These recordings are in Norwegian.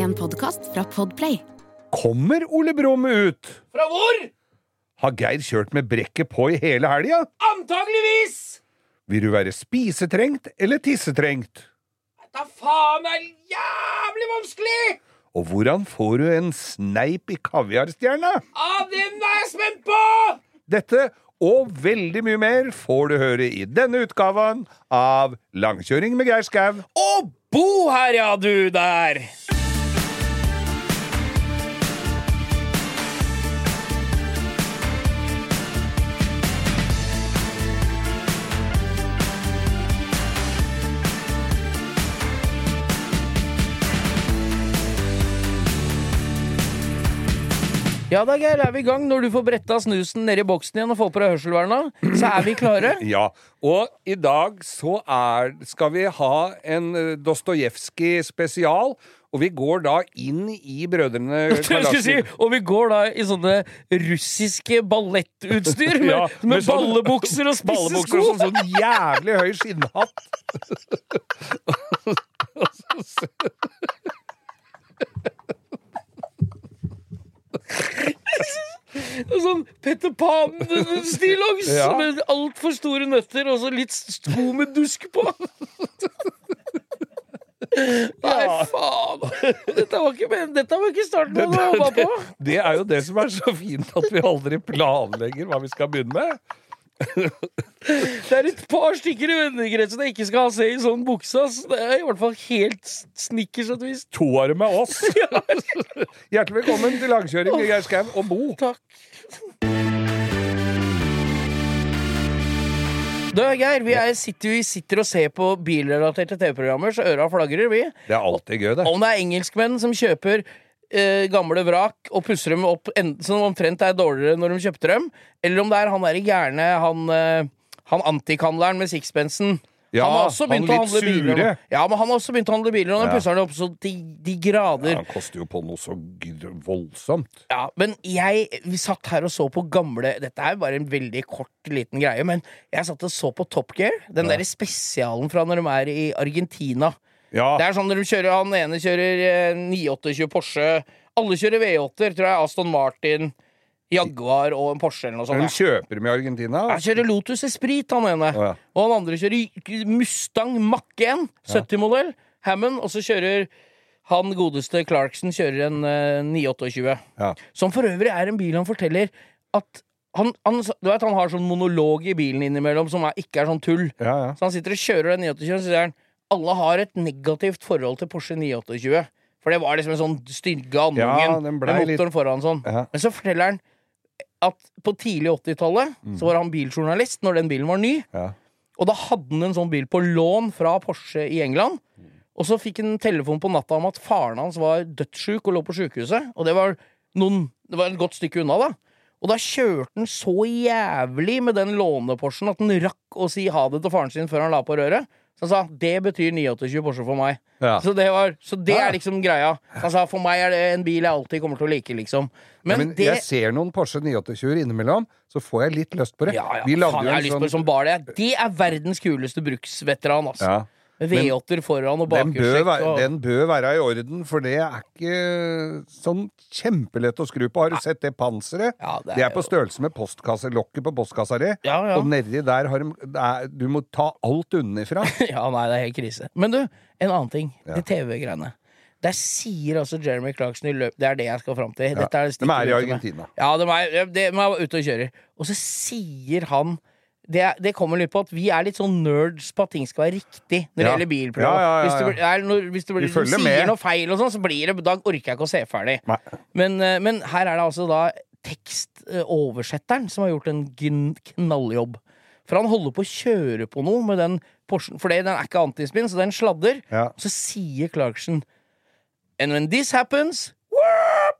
En podkast fra Podplay. Kommer Ole Brumm ut? Fra hvor? Har Geir kjørt med brekket på i hele helga? Antageligvis! Vil du være spisetrengt eller tissetrengt? Da faen er jævlig vanskelig! Og hvordan får du en sneip i kaviarstjerna? Ah, den er jeg spent på! Dette og veldig mye mer får du høre i denne utgaven av Langkjøring med Geir Skau. Å, bo her, ja, du der! Ja da, Geir, er vi i gang. Når du får bretta snusen nedi boksen igjen og får på deg hørselverna, så er vi klare. Ja, og i dag så er, skal vi ha en eh, Dostojevskij spesial. Og vi går da inn i Brødrene Jeg si, og vi går da i sånne russiske ballettutstyr med, Ja, med, med sånn- ballebukser og spisse sko. og sånn, sånn jævlig høy skinnhatt. Sånn Petter Pan-stillongs Ja. med altfor store nøtter og så litt sko med dusk på. Nei, faen! Dette var ikke, dette var ikke starten på det å håpa på. Det er jo det som er så fint, at vi aldri planlegger hva vi skal begynne med. Det er et par stykker i vennekretsen jeg ikke skal ha se i sånn bukse. ass. Det er i hvert fall helt snickers et vis. To av dem er oss. Hjertelig velkommen til langkjøring med Geir Skau og Bo. Takk. Du, Geir, vi, er, sitter, vi sitter og ser på bilrelaterte TV-programmer, så øra flagrer, vi. Det er alltid gøy, det. Om det er engelskmenn som kjøper eh, gamle vrak og pusser dem opp en, som omtrent er dårligere når de kjøpte dem, eller om det er han derre gærne, han, eh, han antikhandleren med sixpensen. Ja, han har også han begynt å handle biler. sure. Ja, men han har også begynt å handle biler, og den Ja. pusser dem opp så de, de grader. Ja, han koster jo på noe så voldsomt. Ja, men jeg Vi satt her og så på gamle Dette er bare en veldig kort, liten greie, men jeg satt og så på Top Gear. Den derre spesialen fra når de er i Argentina. Ja, Det er sånn når de kjører Han ene kjører eh, 928 Porsche. Alle kjører V8-er, tror jeg. Aston Martin, Jaguar og en Porsche eller noe sånt. sånt. kjøper i Argentina. Han kjører Lotus Esprit, han ene. Ja. Og han andre kjører Mustang Mach 1, 70-modell. Hammond. Og så kjører han godeste Clarkson kjører en eh, 928. Ja. Som for øvrig er en bil han forteller at han, han, du vet, han har sånn monolog i bilen innimellom som er, ikke er sånn tull. Ja, ja. Så han sitter og kjører den 928, og så sier han alle har et negativt forhold til Porsche 928. For det var liksom en sånn stygge andungen Ja, med litt- foran sånn. Ja. Men så forteller han at på tidlig 80-tallet så var han biljournalist når den bilen var ny. Ja. Og da hadde han en sånn bil på lån fra Porsche i England. Og så fikk han telefon på natta om at faren hans var dødssjuk og lå på sjukehuset. Og det var, noen, det var et godt stykke unna, da. Og da kjørte han så jævlig med den låne-Porschen at han rakk å si ha det til faren sin før han la på røret. Så han sa det betyr 928 Porsche for meg. Ja. Så det, var, så det Ja. er liksom greia. Han sa for meg er det en bil jeg alltid kommer til å like, liksom. Men, Men, det jeg ser noen Porsche 928 innimellom, så får jeg litt lyst på det. ja, ja, Vi lagde jo har en sånn det. Det er verdens kuleste bruksveteran, altså. Ja. Med V8-er foran og Den bakhjulstrekk. være, den bør være i orden, for det er ikke sånn kjempelett å skru på. Har du sett det panseret? Ja, det er det er på størrelse med postkasselokket på postkassa di. Ja, ja. Og nedi der har de Du må ta alt unnifra. ja, nei, det er helt krise. Men du, en annen ting. Ja. Det TV-greiene. Der sier altså Jeremy Clarkson i løpet Det er det jeg skal fram til. Dette er det De er i Argentina. med. Ja, de er, de er ute og kjører. Og så sier han det, det kommer litt på at vi er litt sånn nerds på at ting skal være riktig når det Ja. gender bilprogram. Ja, ja, ja, Hvis du, noe- hvis du, du sier med. noe feil, og sånn, så blir det Da orker jeg ikke å se ferdig. Men, eh, men her er det altså da tekstoversetteren som har gjort en knalljobb. For han holder på å kjøre på noe med den Porschen, for den er ikke antispinn, så den sladder. Ja. Så sier Clarkson And when this happens whoop,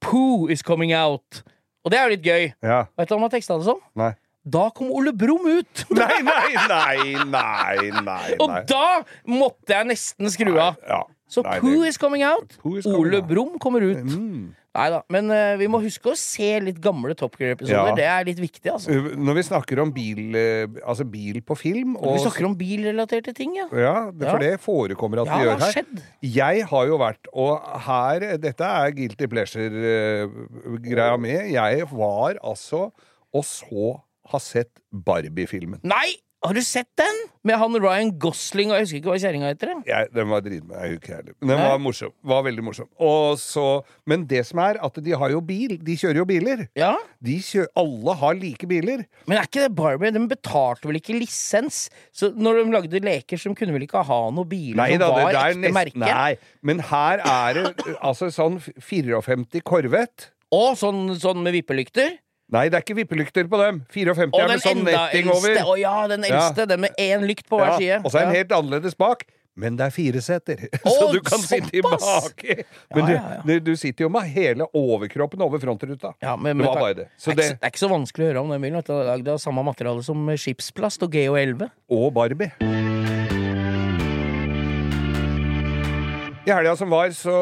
Poo is coming out. Og det er jo litt gøy. Ja. Vet du hva han har teksta det som? Nei. Da kom Ole Brumm ut! Nei, nei, nei, nei, nei, Og da måtte jeg nesten skru av. Ja. Så Nei, Pooh is coming out. Is coming Ole. Brumm kommer ut. Mm. Nei da. Men uh, vi må huske å se litt gamle Top Gear-episoder. Ja. Det er litt viktig, altså. Uh, Når vi snakker om bil, uh, altså bil på film og, Vi snakker om bilrelaterte ting, ja. Ja, det, for Ja. det forekommer at Ja, vi gjør her. skjedd. Jeg har jo vært, og her Dette er guilty pleasure-greia mi. Jeg var altså og så har sett Barbie-filmen. Nei! Har du sett den? Med han Ryan Gosling og jeg husker ikke hva kjerringa heter. Jeg, den var dritbra. Jeg husker ikke heller. Den Nei. var morsom. Var veldig morsom. Og så, men det som er, at de har jo bil. De kjører jo biler. Ja, De kjø alle har like biler. Men er ikke det Barbie? De betalte vel ikke lisens? Så når de lagde leker, så de kunne vel ikke ha noen biler Nei som da, det, var er ekte nest, merke? Nei, men her er det altså sånn 54 Corvette. Og sånn, sånn med vippelykter? Nei, det er ikke vippelykter på dem. 54 Og er med sånn netting eldste. over. Å ja, den eldste. Den med én lykt på hver side. Og så er den helt annerledes bak. Men det er fire seter, så du kan sitte i såpass! baki. Men Ja, ja, ja. Du, du, sitter jo med hele overkroppen over frontruta. Ja, men, det var bare det. Så det, er ikke, det er ikke så vanskelig å høre om den bilen. Det er lagd av samme materiale som skipsplast og GH11. og Barbie. I helga som var, så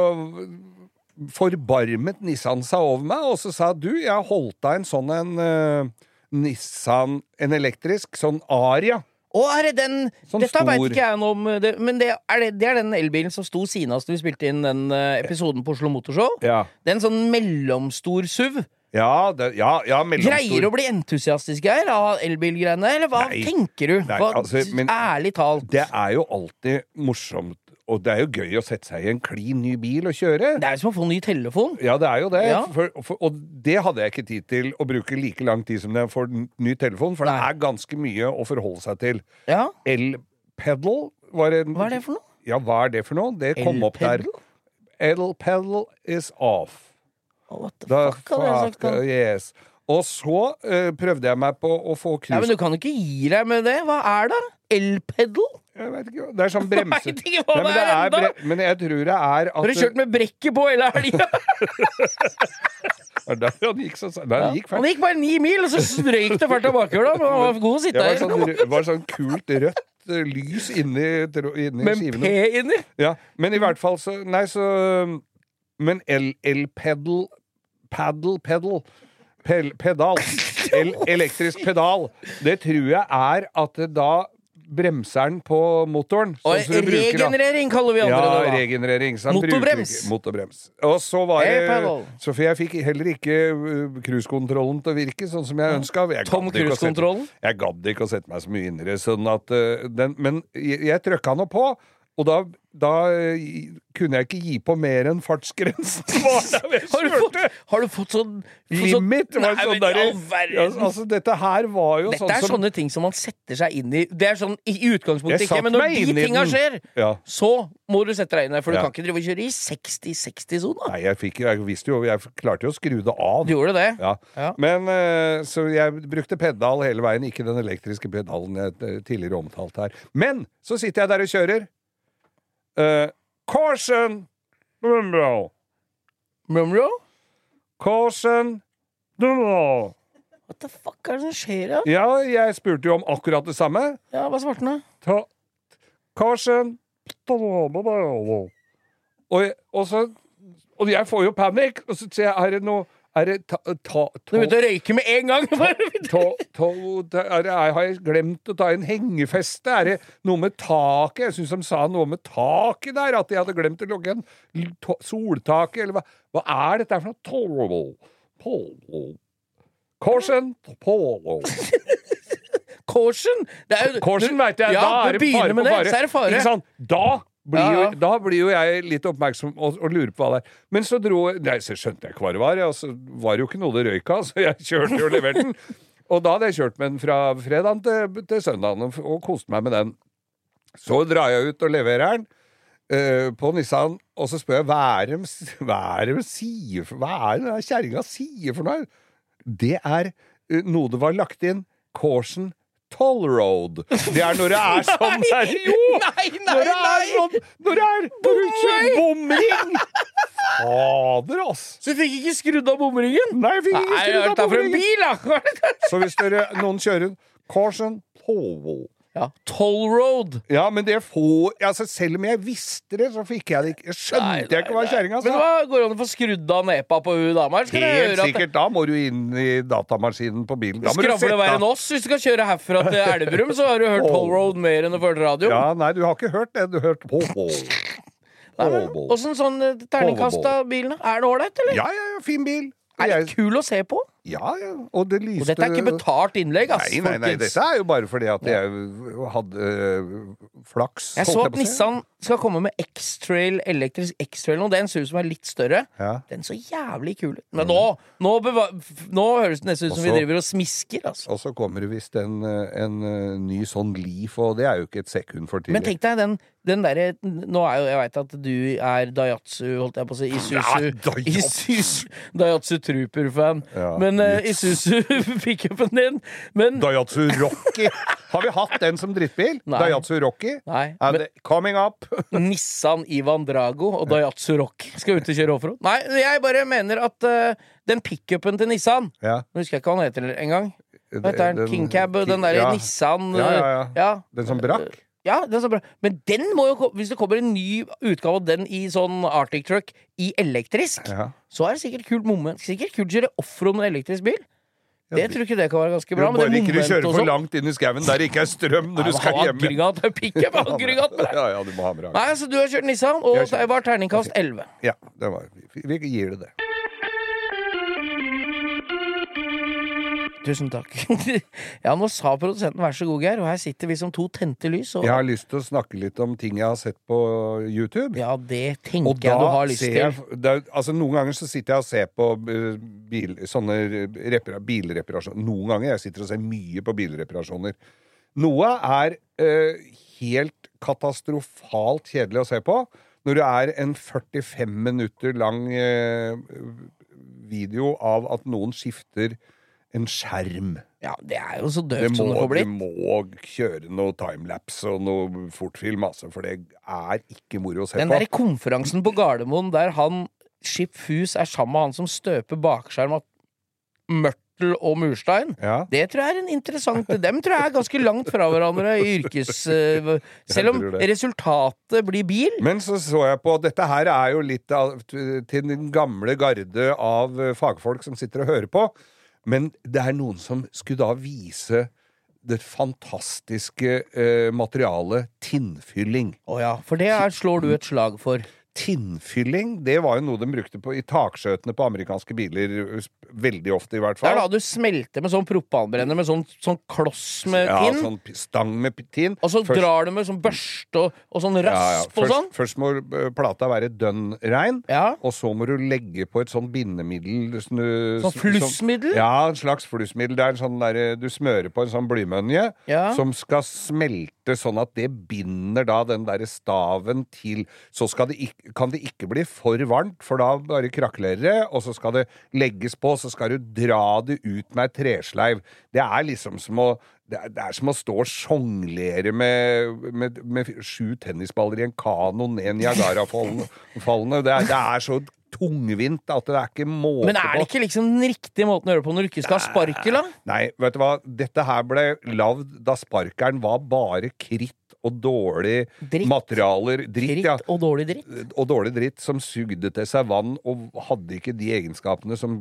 forbarmet Nissan seg over meg, og så sa du, jeg holdt av en sånn en uh, Nissan, en elektrisk, sånn Aria. Å, er det den Sånn Dette veit ikke jeg noe om, det, men det er, det, det er den elbilen som sto senest vi spilte inn den uh, episoden på Oslo Motorshow. Ja, Det er en sånn mellomstor SUV. ja, det, ja, ja mellomstor. Greier du å bli entusiastisk her av elbilgreiene, eller hva Nei. tenker du? Nei, Hva, altså, men- ærlig talt. Det er jo alltid morsomt, og det er jo gøy å sette seg i en klin ny bil og kjøre. Det er som å få ny telefon. Ja, det er jo det. Ja. For, for, og det hadde jeg ikke tid til å bruke like lang tid som jeg for ny telefon, for Nei. det er ganske mye å forholde seg til. Ja, L-pedal var en Hva er det for noe? Ja, hva er det for noe? Det kom opp der. L-pedal? L-pedal is off. What the Da, fuck, hadde jeg sagt yes. Og så uh, prøvde jeg meg på å få Ja, men du kan ikke gi deg med det. Hva er det? El-pedal? Jeg veit ikke, det er sånn bremse... Vet ikke hva Nei, men, det er bre- men jeg tror det er at Har du kjørt med brekket på hele helga? Er der han gikk så Nei, han gikk Han gikk bare ni mil, og så strøyk det fælt av bakhjula. Men han var god å Det sitte var her. sånn, var sånn kult rødt eh, lys inni, inni Med skivene. skivene. P inni. Ja, men i hvert fall så Nei, så Men el-pedal Paddle, pedal pel, Pedal. El, elektrisk pedal. Det tror jeg er at det da bremser den på motoren. Sånn som du bruker, da. regenerering kaller vi andre Ja, det. da. regenerering. Så han Motorbrems. bruker ikke- Motorbrems. Og så var det Airpedal. Så for jeg fikk heller ikke uh, cruisekontrollen til å virke sånn som jeg ønska. Tom Cruise-kontrollen? Jeg gadd ikke å sette meg så mye inn i det. Sånn at, uh, den, men jeg, jeg trykka nå på, og da, da uh, kunne jeg ikke gi på mer enn fartsgrensen Har du fått, har du fått sånn fått sånn- Limit Nei, sånn der, ja, altså, Dette her var jo Dette sånn er som sånne ting som man setter seg inn i. Det er sånn i utgangspunktet ikke, men når de tinga skjer, Ja. så må du sette deg inn der. For du Ja. kan ikke drive og kjøre i 60-60-sona. Nei, jeg, fikk, jeg visste jo Jeg klarte jo å skru det av. Du gjorde det? Men eh, Så jeg brukte pedal hele veien, ikke den elektriske pedalen jeg eh, tidligere omtalte her. Men så sitter jeg der og kjører. Eh, caution! Numero. Mumro? Caution! Numero. What the fuck er det som skjer, da? Ja, jeg spurte jo om akkurat det samme. Ja, hva svarte han, da? Caution! Og, og så Og jeg får jo panikk, og så ser jeg Er det noe Er det ta, ta, Du begynte å røyke med en gang! Ta, ta, er det, har jeg glemt å ta en hengefeste? Er det noe med taket? Jeg syns de sa noe med taket der, at de hadde glemt å logge en l- soltaket, eller hva? Hva er dette for noe? Polo. Polo. Caution. Polo. Caution! Det er jo Caution veit jeg, Ja, da er det fare på det, så er det fare. Ikke sant? Da blir. Jo, da blir jo jeg litt oppmerksom og, og lurer på hva det er. Men så dro Nei, så skjønte jeg ikke hva det var. Og så var det jo ikke noe det røyk av, så jeg kjørte og leverte den. Og da hadde jeg kjørt med den fra fredagen til, til søndagen og, koste meg med den. Så drar jeg ut og leverer den. uh, på Nissan, og så spør jeg hva er det de sier for Hva er det kjerringa sier for noe? Det er uh, noe det var lagt inn. Caution Toll Road. Det er når det er sånn der Jo! Nei, nei, Når det er sånn Når det er bomring! Fader, ass! Så du fikk ikke skrudd av bomringen? Nei, jeg fikk ikke skrudd av en bomringen. Så hvis dere, noen kjører Caution Toll Road Ja. Toll Road. Ja, men det får altså, Selv om jeg visste det, så fikk jeg det ikke. Jeg skjønte jeg ikke hva kjerringa Men hva, Går det an å få skrudd av nepa på hun dama? Helt sikkert. Da må du inn i datamaskinen på bilen. Da må du sette verre enn oss. Hvis du skal kjøre herfra til Elverum, så har du hørt Toll Road mer enn du har hørt radio. Ja, nei, du har ikke hørt det. Du har hørt. Nei, Ho, ho. Åssen sånn eh, terningkast av bilen? Er det ålreit, eller? Ja, ja, ja, fin bil. Er det kul å se på? Ja, ja. Og det lyste Og dette er ikke betalt innlegg, ass, Nei, nei, nei, dette er jo bare fordi at jeg hadde øh, flaks. Jeg så at. Nissan skal komme med X-Trail, elektrisk X-Trail nå. Den ser ut som er litt større. Ja. Den så jævlig kul ut. Men nå, nå, beva nå høres det nesten ut som vi driver og smisker, altså. Og så kommer det visst en, øh, en øh, ny sånn Leaf, og det er jo ikke et sekund for tidlig. Men tenk deg den, den derre Nå er jo Jeg veit at du er Daihatsu, holdt jeg på å si, Isuzu. Isuzu- Daihatsu Trooper-fan. Ja, Men uh, yes. Isuzu-pickupen din Men Daihatsu Rocky! Har vi hatt den som drittbil? Nei. Daihatsu Rocky? Nei, men- coming up! Nissan Ivan Drago og Daihatsu Rock skal ut og kjøre offroad. Nei, jeg bare mener at uh, den pickupen til Nissan Ja. Nå husker jeg ikke hva han heter engang. Hva heter den? King Cab? Den derre ja. Nissan Ja, ja, ja. ja. Den som brakk? Ja, den så bra. Men den må jo Hvis det kommer en ny utgave av den i sånn Arctic Truck i elektrisk, Ja. så er det sikkert kult moment. Sikkert kult å kjøre offroad med elektrisk bil. Det tror ikke det kan være ganske bra. Jo, Men bare ikke du kjører for sånn- langt inn i skauen der det ikke er strøm når du skal Nei, hjem. Aggregat er pickup. Ja, ja, du må ha med. Nei, så du har kjørt Nissan, og det var terningkast 11. Ja, det var, vi gir det det. Tusen takk. ja, nå sa produsenten vær så god, Geir, og her sitter vi som to tente lys. Og Jeg har lyst til å snakke litt om ting jeg har sett på YouTube. ja, det Og tenker da jeg du har lyst ser til. jeg er, altså Noen ganger så sitter jeg og ser på eh, bil, sånne repara, bilreparasjoner. Noen ganger jeg sitter og ser mye på bilreparasjoner. Noe er eh, helt katastrofalt kjedelig å se på. Når det er en 45 minutter lang eh, video av at noen skifter en skjerm. Ja, det er jo så døvt som det får du må kjøre noe timelapse og noe fortfilm, altså, for det er ikke moro å se Den på. derre konferansen på Gardermoen der han Skip Fus er sammen med han som støper bakskjerm av mørtel og murstein. Ja. Det tror jeg er en interessant Dem tror jeg er ganske langt fra hverandre i yrkes... Uh, Selv om resultatet blir bil. Men så så jeg på Dette her er jo litt av, til den gamle garde av fagfolk som sitter og hører på. Men det er noen som skulle da vise det fantastiske eh, materialet tinnfylling. Å ja, for det er, slår du et slag for. Tinnfylling, det var jo noe de brukte på, i takskjøtene på amerikanske biler. eh, Veldig ofte, i hvert Det er fall. da du smelter med sånn propanbrenner med sånn, sånn kloss med ja, tinn. sånn stang med tinn. Og så Først- drar du med sånn børste og, og sånn ja, ja. rasp og sånn. først må eh, plata være dønn rein. Ja. Og så må du legge på et sånn bindemiddel snu- Sånn flussmiddel? ja, en slags flussmiddel. Det er en sånn der, du smører på en sånn blymønje som skal smelte sånn at det binder da den derre staven til Så skal det ikke, kan det ikke bli for varmt, for da bare krakelerer det, og så skal det legges på, så skal du dra det ut med ei tresleiv. Det er liksom som å det er, det er som å stå og sjonglere med, med, med sju tennisballer i en kano ned Niagarafallene. Det, er- det er så tungvint at det er ikke måte på. Men er det ikke liksom den riktige måten å gjøre det på når du ikke skal ha sparkel, da? Nei, vet du hva? Dette her ble lagd da sparkeren var bare kritt og dårlig Dritt. materialer. Dritt, Dritt ja. og dårlig dritt. Og dårlig dritt som sugde til seg vann og hadde ikke de egenskapene som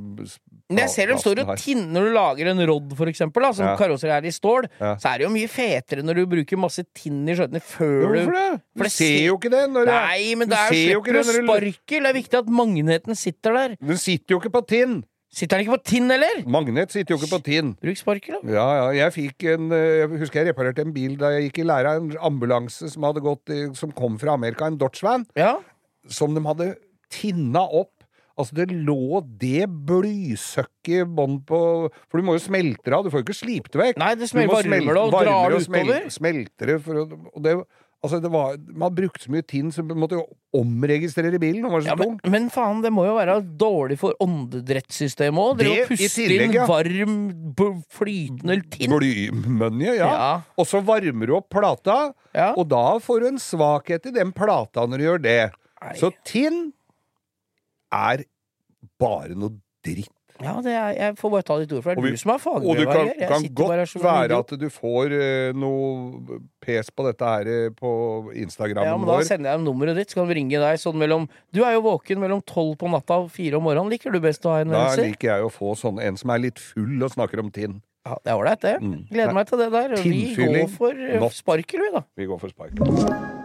Men jeg ser de står og tinner når du lager en rodd, for eksempel, da, som Ja. karosser er i stål. Ja. Så er det jo mye fetere når du bruker masse tinn i skjøtene før du Hvorfor det? Du det ser jo ikke det. Når Nei, men det er jo slipper du- sparkel. Det er viktig at magneten sitter der. Den sitter jo ikke på tinn! Sitter den ikke på tinn, eller? Magnet sitter jo ikke på tinn. Bruk sparkel, da. Ja, ja. Jeg fikk en eh, Jeg husker jeg reparerte en bil da jeg gikk i læra. En ambulanse som gått Som kom fra Amerika. En Dodge van. Ja. Som de hadde tinna opp. Altså, det lå det blysøkket i bånn på For du må jo smelte det av. Du får jo ikke slipt det vekk. Nei, det Du smelter varmer det og drar utover. smel- Smelter det for Og det Altså, det var Man brukte så mye tinn, så man måtte jo omregistrere bilen. Den var så Ja, tung. men faen, det må jo være dårlig for åndedrettssystemet òg. Det å puste inn ja. varm, flytende tinn. Blymønje, ja. Ja. Og så varmer du opp plata, Ja. og da får du en svakhet i den plata når du gjør det. Nei. Så tinn er bare noe dritt. Ja, det er, jeg får bare ta ditt ord for det. Det er vi- du som er Og det kan, kan godt være at du får uh, noe pes på dette her eh, på Instagram. Ja, men Da vår. sender jeg dem nummeret ditt, så kan vi ringe deg sånn mellom Du er jo våken mellom tolv på natta og fire om morgenen. Liker du best å ha en Da henvendelse? liker jeg å få sånn en som er litt full og snakker om Tinn. Ja, det er ålreit, det. Mm. Gleder meg til det der. Vi går for eh, Not. sparkel, vi, da. Vi går for spark.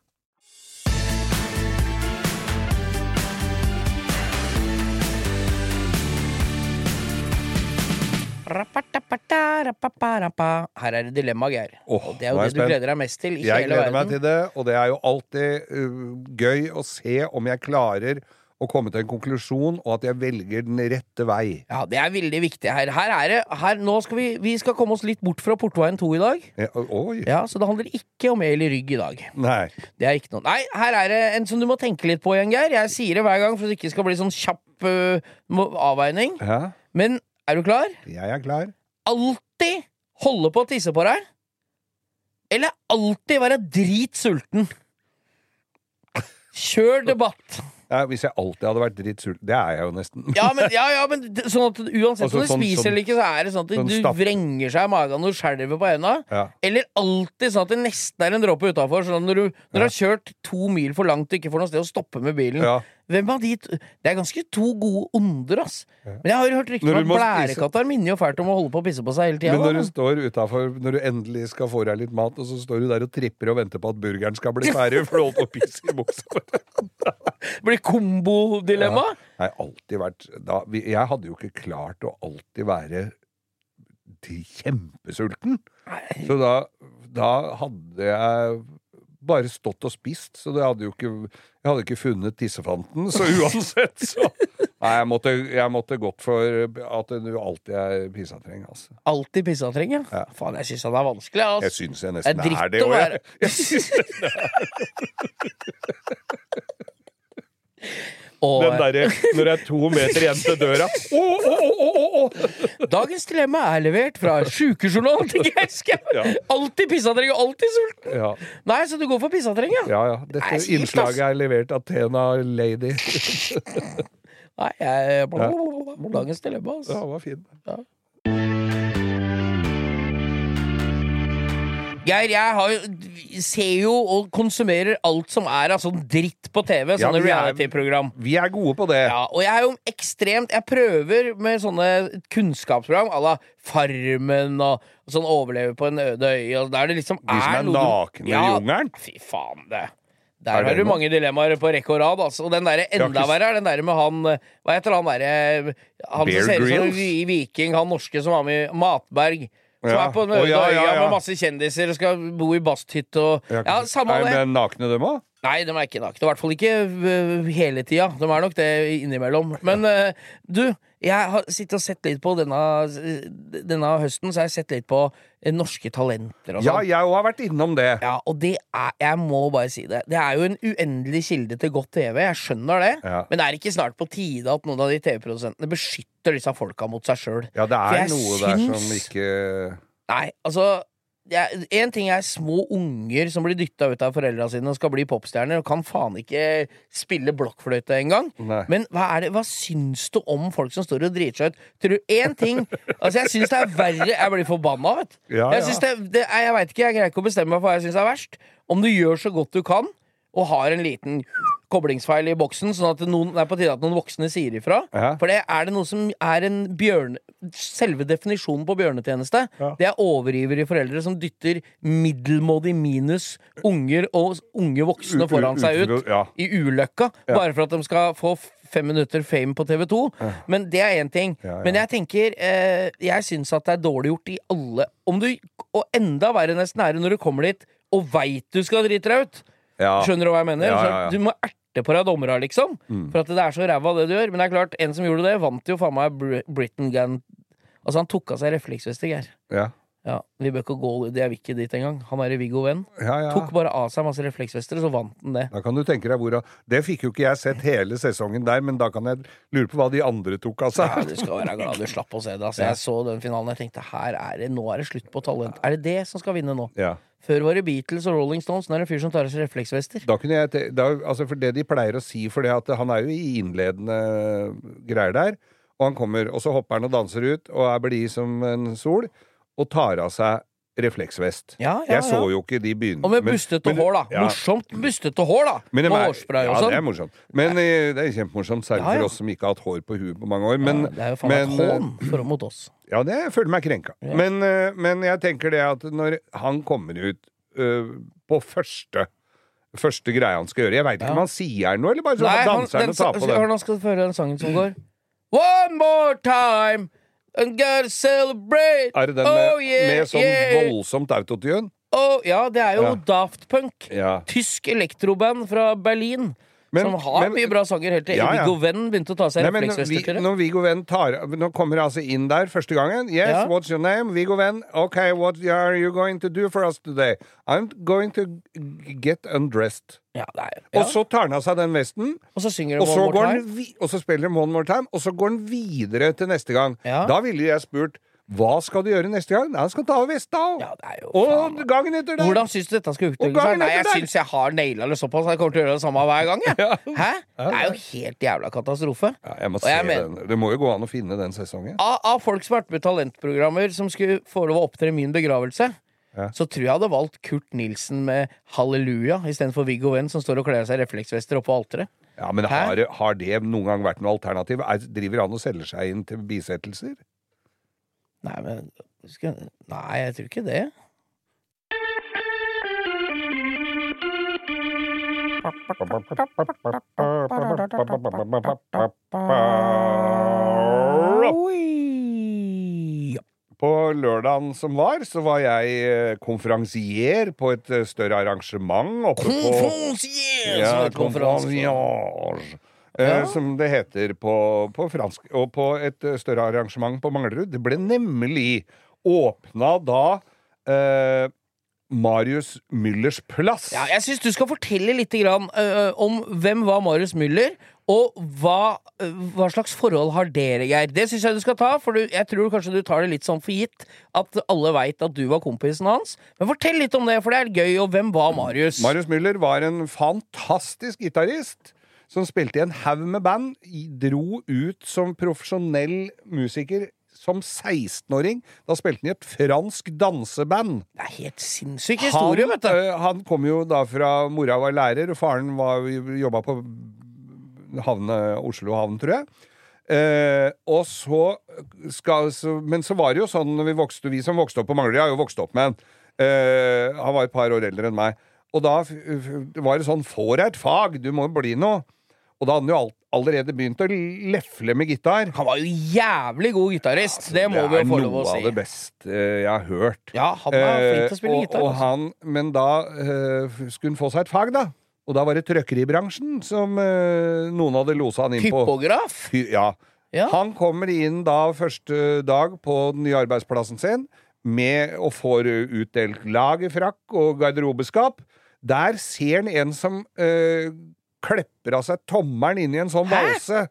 Her er det dilemma, Geir. Oh, Og det er jo det du gleder deg mest til i Jeg hele gleder meg til det, og det er jo alltid uh, gøy å se om jeg klarer å komme til en konklusjon, og at jeg velger den rette vei. Ja, det er veldig viktig her. Her er det her, Nå skal vi, vi skal komme oss litt bort fra Portveien 2 i dag. Ja, oi. Ja, Så det handler ikke om el i rygg i dag. Nei. Det er ikke noe Nei, her er det en som du må tenke litt på igjen, Geir. Jeg sier det hver gang for at det ikke skal bli sånn kjapp uh, avveining. Ja, Men er du klar? jeg er klar. Alltid holde på å tisse på deg? Eller alltid være dritsulten? Kjør debatt. Ja, hvis jeg alltid hadde vært dritsulten Det er jeg jo nesten. Ja, men, ja, ja, men sånn at uansett Altså, om du sånn- spiser sånn- eller ikke, så er det sånn at sånn du vrenger seg i magen og skjelver på øynene. Ja. Eller alltid sånn at det nesten er en dråpe utafor. Sånn når du, når du har kjørt to mil for langt og ikke får noe sted å stoppe med bilen Ja. Hvem av de Det er ganske to gode onder, ass. Men jeg har jo hørt rykter om at blærekatter minner jo fælt om å holde på å pisse på seg hele tida. Men når du står utafor, når du endelig skal få deg litt mat, og så står du der og tripper og venter på at burgeren skal bli ferdig, for du holdt på å pisse i buksa. Blir kombodilemma? Ja. Nei, alltid vært da, Jeg hadde jo ikke klart å alltid være til kjempesulten. Så da, da hadde jeg bare stått og spist, så det hadde ikke Jeg hadde ikke funnet tissefanten, så uansett, så Nei, jeg måtte, jeg måtte gått for at du alltid er pissatreng. altså. Alltid pissatreng, ja. Ja. Faen, jeg syns han er vanskelig, altså. Jeg syns jeg Det er nesten dritt er det òg, jeg. jeg. synes det Og, Den derre når det er to meter igjen til døra Oh, oh, oh! Dagens dilemma er levert fra Sjukejournalen til Geir Skau. Ja. Alltid pissetreng og alltid sulten. Ja, Nei, så du går for pissatreng, ja? ja. ja. Dette Nei, innslaget er levert av Tena Lady. Nei, jeg Dagens dilemma, Ja, altså. det var fin. Geir, jeg har, jo- ser jo og konsumerer alt som er av sånn dritt på TV. Ja, Sånne vi er- reality-program. Vi er gode på det. Ja, og jeg er jo ekstremt Jeg prøver med sånne kunnskapsprogram à la Farmen og, sånn Overleve på en øde øy, og der det liksom De som er noe du- nakne i jungelen? Fy faen, det. Er Der det har du noe? mange dilemmaer på rekke og rad. Altså. Og den derre enda ikke verre er den derre med han Hva heter han derre Han Bear som ser ut som Grylls? vi- viking, han norske som var med i Matberg. Som er på ja. med masse kjendiser og skal bo i basthytte og Ja, samme er det. det nakne dem òg? Nei, de er ikke nakne. I hvert fall ikke øh, hele tida. De er nok det innimellom. Men ja. du, jeg har sittet og sett litt på denne, denne høsten, så har jeg sett litt på øh, norske talenter og Ja, sånn. jeg òg har vært innom det. Ja, og det er Jeg må bare si det. Det er jo en uendelig kilde til godt TV. Jeg skjønner det. Ja. Men det er ikke snart på tide at noen av de TV-produsentene beskytter disse folka mot seg sjøl? Ja, det er noe noe der som ikke Nei, altså En ting er små unger som blir dytta ut av foreldra sine og skal bli popstjerner, og kan faen ikke spille blokkfløyte engang. Men hva, er det, hva syns du om folk som står og driter seg ut? Tror du én ting Altså, jeg syns det er verre Jeg blir forbanna, vet du. Ja, ja. Jeg, det, det, jeg vet ikke, jeg greier ikke å bestemme meg for hva jeg syns er verst. Om du gjør så godt du kan, og har en liten koblingsfeil i boksen, sånn at noen, det er på tide at noen voksne sier ifra. Ja. For det er det noe som er en bjørn... Selve definisjonen på bjørnetjeneste, Ja. det er overivrige foreldre som dytter middelmådig minus unger og unge voksne foran seg ut ja. i ulykka, bare for at de skal få fem minutter fame på TV 2. Men det er én ting. Men jeg tenker eh, Jeg syns at det er dårlig gjort i alle om du, Og enda verre nesten er det når du kommer dit og veit du skal drite deg ut. Skjønner du hva jeg mener? Så. Du må erte på deg dommera, liksom. Mm. For at det er så ræva det du gjør. Men det er klart, en som gjorde det, vant jo faen meg Br Britain Gun Altså, han tok av seg refleksvester, Geir. Ja. Ja, vi bør ikke gå Jeg vil ikke dit engang. Han er Viggo Venn Ja, ja. tok bare av seg masse refleksvester, og så vant han det. Da kan du tenke deg hvor Det fikk jo ikke jeg sett hele sesongen der, men da kan jeg lure på hva de andre tok av Ja, du skal være glad du slapp å se det. Altså, jeg så den finalen og tenkte her er det, nå er det slutt på talent. Er det det som skal vinne nå? Ja. Før var det Beatles og Rolling Stones. Nå er det en fyr som tar av seg refleksvester. Da kunne jeg da, altså For det de pleier å si, for at han er jo i innledende greier der, og han kommer, og så hopper han og danser ut, og blid som en sol, og tar av seg refleksvest. Ja, ja, Jeg så jo ikke de begynne. Og med bustete hår, da. Ja. Morsomt bustete hår, da. Med hårspray og Ja, det er sånn. morsomt. Men eh, det er kjempemorsomt, særlig for oss som ikke har hatt hår på huet på mange år. Men, det er jo faen meg et hån for, mot oss. Ja, det jeg føler meg krenka. Men, eh, men jeg tenker det at når han kommer ut eh, på første Første greia han skal gjøre Jeg veit ikke om han sier noe, eller bare så Nei, han, den, og tar på hør, nå skal du høre den sangen som går. One more time and gotta celebrate. Er det den med, oh, yeah, med sånn yeah. voldsomt autotune? Oh, ja, det er jo Ja. Daft Punk. Ja. Tysk elektroband fra Berlin. Men- som har men- mye bra sanger helt til Ja, ja. Viggo Venn begynte å ta seg Nei, refleksvester vi, til når Viggo Venn tar Nå kommer altså inn der første gangen. Yes, Ja. what's your name? Viggo Venn. Ok, what are you going to do for us today? I'm going to get undressed. Ja, ja. Og så tar han av seg den vesten, og så synger og så, han og så spiller han One More Time, og så går han videre til neste gang. Ja. Da ville jeg spurt hva skal du gjøre neste gang? Nei, han skal ta over vesta òg! Ja, og gangen etter det! Hvordan syns du dette skal utvikle seg? Nei, jeg syns jeg har naila det såpass. Jeg kommer til å gjøre det samme hver gang. Jeg. Ja. Hæ? Det er jo helt jævla katastrofe. Ja, jeg må se jeg den. Det må jo gå an å finne den sesongen. Av, av folk som har vært med talentprogrammer som skulle få lov å opptre i min begravelse, Ja. så tror jeg jeg hadde valgt Kurt Nilsen med Halleluja istedenfor Viggo Venn som står og kler av seg refleksvester oppå alteret. Ja, Men har, har det noen gang vært noe alternativ? Er, driver han og selger seg inn til bisettelser? Nei, men skal, Nei, jeg tror ikke det. På lørdagen som var, så var jeg eh, konferansier på et eh, større arrangement oppe på Konferansier! Ja, konferansier. Eh, Ja. Som det heter på, på fransk. Og på et eh, større arrangement på Manglerud. Det ble nemlig åpna da eh, Marius Müllers plass. Ja, jeg syns du skal fortelle litt grann, uh, om hvem var Marius Müller, og hva, uh, hva slags forhold har dere, Geir? Det syns jeg du skal ta, for du, jeg tror kanskje du tar det litt sånn for gitt at alle veit at du var kompisen hans. Men fortell litt om det, for det er gøy. Og hvem var Marius? Marius Müller var en fantastisk gitarist. Som spilte i en haug med band. Dro ut som profesjonell musiker som 16-åring. Da spilte han i et fransk danseband. Det er helt sinnssyk historie, han, vet du. han kom jo da fra Mora var lærer, og faren var, jobba på havne, Oslo havn, tror jeg. Eh, og så skal så, Men så var det jo sånn vi vokste Vi som vokste opp på Manglerud, har jo vokst opp med han. Eh, han var et par år eldre enn meg. Og da var det sånn Får jeg et fag? Du må jo bli noe. Og da hadde han jo alt, allerede begynt å lefle med gitar. Han var jo jævlig god gitarist. det må vi jo få lov å si. Det er noe av det beste jeg har hørt. Ja, han er flink til å spille uh, og, gitar. Og altså. han, men da uh, skulle han få seg et fag, da. Og da var det trøkkeribransjen som uh, noen hadde losa han inn på. Typograf? Ja. Ja. Han kommer inn da første dag på den nye arbeidsplassen sin med og får utdelt lagerfrakk og garderobeskap. Der ser han en som eh, klepper av seg tommelen inn i en sånn Hæ? valse.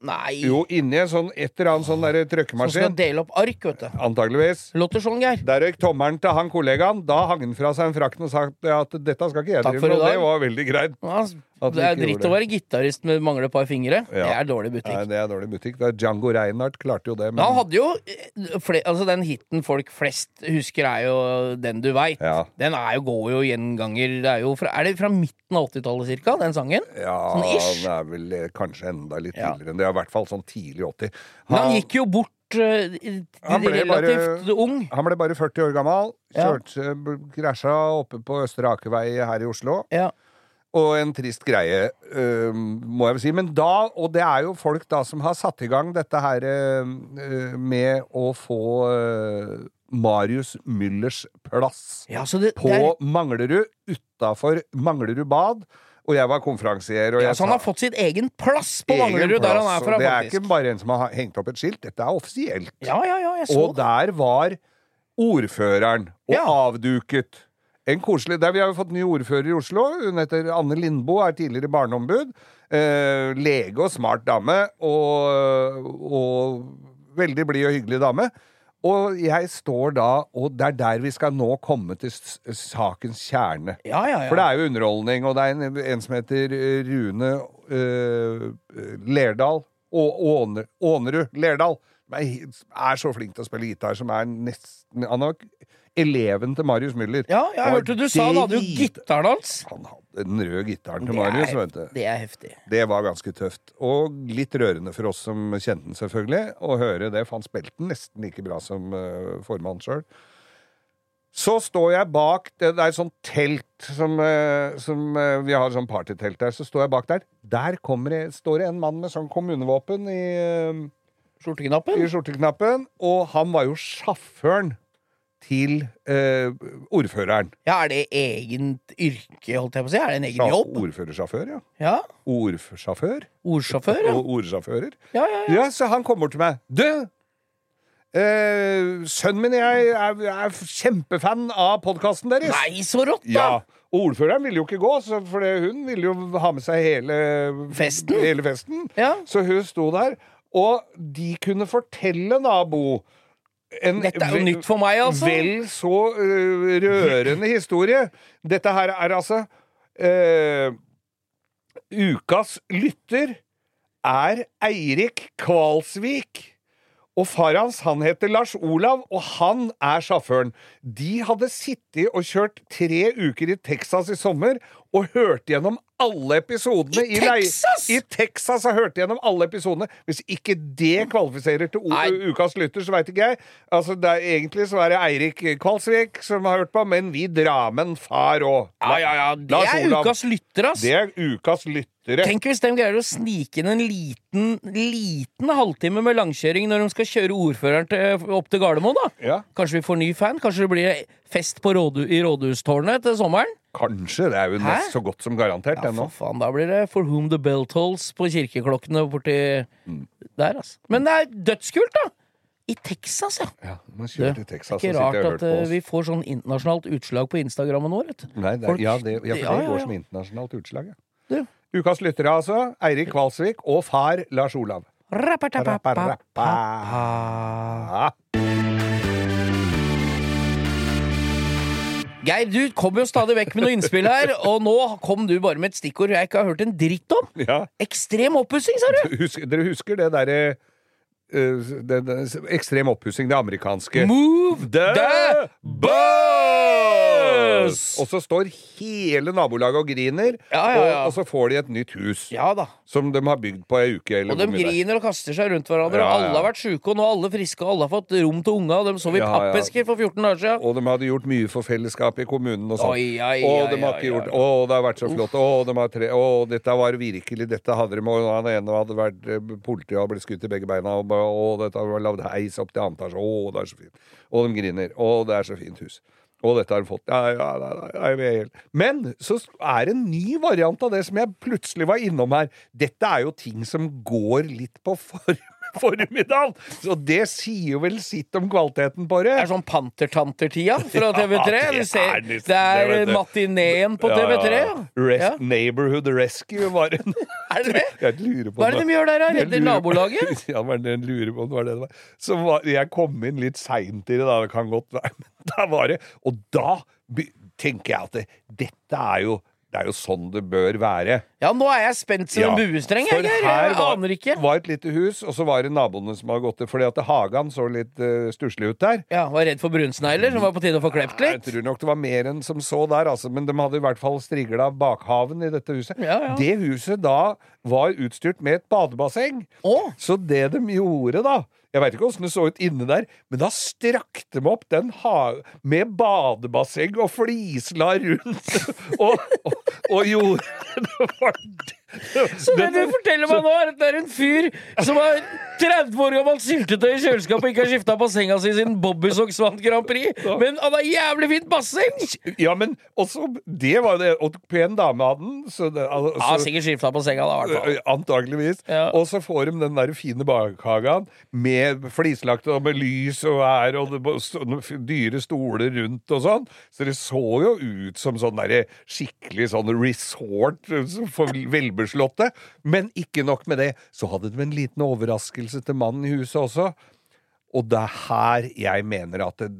Nei. Jo, inni en sånn et eller annet sånn derre Som skal trøkkemaskin. dele opp ark, vet du. Antageligvis. Låter sånn, Geir. Der røyk tommelen til han kollegaen. Da hang han fra seg en frakten og sa at dette skal ikke jeg drive med. det var veldig greit. Ja, det er dritt å være gitarist med mangler et par fingre. Det er dårlig Nei, butikk. det er dårlig butikk. Er Django Reinhardt klarte jo det. Men han hadde jo eh, altså Den hiten folk flest husker, er jo Den du veit. Ja. Den er jo, går jo gjenganger. Det er, jo fra, er det fra midten av 80-tallet cirka, den sangen? Ja, Sånn ish. Den er vel eh, kanskje enda litt Ja. tidligere enn det. I hvert fall sånn tidlig 80. Men han gikk jo bort eh, Han ble bare- ung. han ble bare 40 år gammel. Ja. Kjørte, b- krasja oppe på Østre Akervei her i Oslo. Ja. Og en trist greie, uh, må jeg vel si. Men da, og det er jo folk da som har satt i gang dette her uh, med å få uh, Marius Müllers plass ja, det, på det er, Manglerud, utafor Manglerud bad. Og jeg var konferansier. Og ja, så han har fått sitt egen plass på Manglerud, der han er fra, Det er faktisk. ikke bare en som har hengt opp et skilt, dette er offisielt. Ja, ja, ja, jeg så Og det. der var ordføreren, og Ja. avduket. En koselig, der Vi har jo fått ny ordfører i Oslo. Hun heter Anne Lindboe, er tidligere barneombud. Eh, lege og smart dame. Og, og veldig blid og hyggelig dame. Og jeg står da, og det er der vi skal nå komme til sakens kjerne. Ja, ja, ja. For det er jo underholdning, og det er en, en som heter eh, Rune uh, Lerdal. Og Ånerud Lerdal. Er, er så flink til å spille gitar, som er nesten Han er eleven til Marius Müller. ja, jeg hørte du sa han hadde jo gitaren hans. Han hadde den røde gitaren til Det er- Marius, vet du. Det er heftig. Det var ganske tøft. Og litt rørende for oss som kjente den, selvfølgelig, å høre det. For han spilte den nesten like bra som uh, formannen sjøl. Så står jeg bak Det, er et sånt telt som, eh, som eh, Vi har sånn partytelt der. Så står jeg bak der. Der kommer det, står det en mann med sånn kommunevåpen i, Skjorteknappen? i skjorteknappen. Og han var jo sjåføren til eh, ordføreren. Ja, er det eget yrke, holdt jeg på å si? Er det en egen Sja- jobb? Ordførersjåfør, ja. Ja. Ordsjåfør. Ordsjåfør, ja. Og ordsjåfører. Ja, ja, ja. Ja, så han kom bort til meg. Du! Eh, sønnen min og jeg er, er kjempefan av podkasten deres. Nei, så rått, da! Ja. Og ordføreren ville jo ikke gå, så for det, hun ville jo ha med seg hele Festen? Hele festen. Ja. Så hun sto der. Og de kunne fortelle, da, Bo en Dette er jo nytt for meg, altså. Vel så uh, rørende historie. Dette her er altså uh, Ukas lytter er Eirik Kvalsvik. Og far hans han heter Lars Olav, og han er sjåføren. De hadde sittet og kjørt tre uker i Texas i sommer og hørt gjennom alle episodene. I i Texas? I Texas har hørt gjennom alle episodene. Hvis ikke det kvalifiserer til Nei. ukas lytter, så veit ikke jeg. Altså, det er, egentlig så er det Eirik Kvalsvik som har hørt på, men vi drar med en far òg. Ja, ja, ja. Det er ukas lytter, ass. Det er ukas lyttere. Tenk hvis de greier å snike inn en liten, liten halvtime med langkjøring når de skal kjøre ordføreren til, opp til Gardermoen, da. Ja, Kanskje vi får ny fan? Kanskje det blir fest på rådhu i rådhustårnet til sommeren? kanskje. Det er jo nesten nest så godt som garantert Ja, for faen, da blir det For Whom the Bell Tolls på kirkeklokkene borti der, altså. Men det er dødskult, da! I Texas, ja. Ja, man Det kjører er til Texas og ikke rart at eh, vi får sånn internasjonalt utslag på Instagrammen du. Nei, det er, folk- ja, det, ja, for det Ja, går som internasjonalt utslag, ja. Det. Ukas lyttere, altså. Eirik Kvalsvik og far Lars Olav. Geir, du kommer jo stadig vekk med noe innspill her, og nå kom du bare med et stikkord jeg ikke har hørt en dritt om. ja. Ekstrem oppussing, sa du! Husk, dere husker det derre det, det, Ekstrem oppussing, det amerikanske. Move the the bus! Og så står hele nabolaget og griner, Ja, ja, ja. Og, og så får de et nytt hus. Ja da. Som de har bygd på ei uke. Eller Og de er. griner og kaster seg rundt hverandre, Ja, ja. alle har vært sjuke, og nå er alle friske, og alle har fått rom til unga, og de sov i Ja, pappesker for 14 dager siden. Og de hadde gjort mye for fellesskapet i kommunen og sånn. Å, de har ikke gjort. Å, det har vært så flott. Å, de har tre Å, dette var virkelig Dette hadde de Og han ene hadde vært politi Politiet hadde blitt skutt i begge beina. Og dette var lagd heis opp til andre etasje. Å, det er så fint. Og de griner. Å, det er så fint hus. Og dette har han fått. Ja, ja, ja, ja. Men så er det en ny variant av det som jeg plutselig var innom her. Dette er jo ting som går litt på form. Formiddag! Så det sier jo vel sitt om kvaliteten på det. Det er sånn Pantertanter-tida fra TV3. Ja, det ser, er nesten det er det, matineen på TV3. Ja, Ja. ja. Res Ja. Neighborhood Rescue var en Er det det? Jeg lurer på Hva er det de gjør der, da? Redder nabolaget? Ja, men jeg lurer på om det var det det var. Så var, jeg kom inn litt seint i det, da. Det kan godt være. Men da var det Og da tenker jeg at det, dette er jo det er jo sånn det bør være. Ja, nå er jeg spent som Ja, en buestreng. for Jeg, her jeg var- aner ikke. var et lite hus, og så var det naboene som hadde gått til Fordi at hagen så litt uh, stusslig ut der. Ja, Var redd for brunsnegler, som var på tide å få klept litt Jeg tror nok det var mer enn som så der, altså. Men de hadde i hvert fall strigla bakhaven i dette huset. Ja, ja. Det huset da var utstyrt med et badebasseng. Så det de gjorde da Jeg veit ikke åssen det så ut inne der, men da strakte meg opp den ha med badebasseng og flisla rundt. og, og, og gjorde det var Så det du forteller meg nå, er at det er en fyr som har 30 år gammelt syltetøy i kjøleskapet og ikke har skifta bassenga si siden Bobby Socks vant Grand Prix, men han har jævlig fint basseng! Ja, men også Det var jo det. Og pen dame hadde den. Så det, altså, Ja, sikkert skifta bassenga, da, i hvert fall. Antakeligvis. Ja. Og så får de den der fine bakhagen med flislagt og med lys og vær og dyre stoler rundt og sånn. Så det så jo ut som sånn derre skikkelig sånn resort for for velbeslåtte. Men ikke nok med det, så hadde de en liten overraskelse til mannen i huset også. Og det er her jeg mener at det,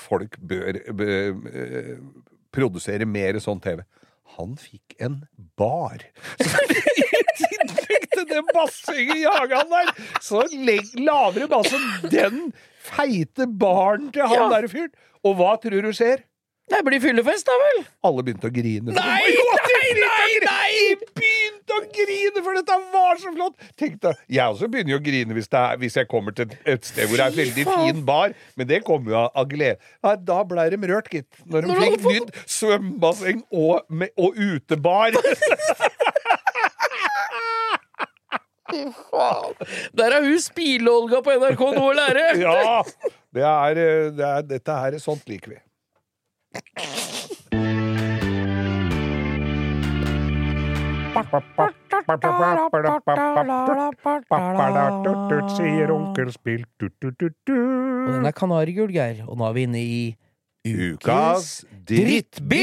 folk bør bør, eh, produsere mer sånn TV. Han fikk en bar. Så I tillegg til det bassenget i hagen der, så lager de altså den feite baren til han Ja. der fyren. Og hva tror du skjer? Det blir fyllefest, da vel? Alle begynte å grine. Nei, nei, nei, nei, nei! Begynte å grine, for dette var så flott! Tenkte, Jeg også begynner jo å grine hvis, er, hvis jeg kommer til et sted hvor det er veldig fin bar, men det kommer jo av, glede. Nei, da ble de rørt, gitt. Når de fikk nytt svømmebasseng og, med- og utebar. Der er hun Spile-Olga på NRK nå og lærer! ja! Det er, eh, det er, dette her, sånt liker vi. Sier onkel Spill. Og den er kanarigul, Geir. Og nå er vi inne i Ukas drittbil!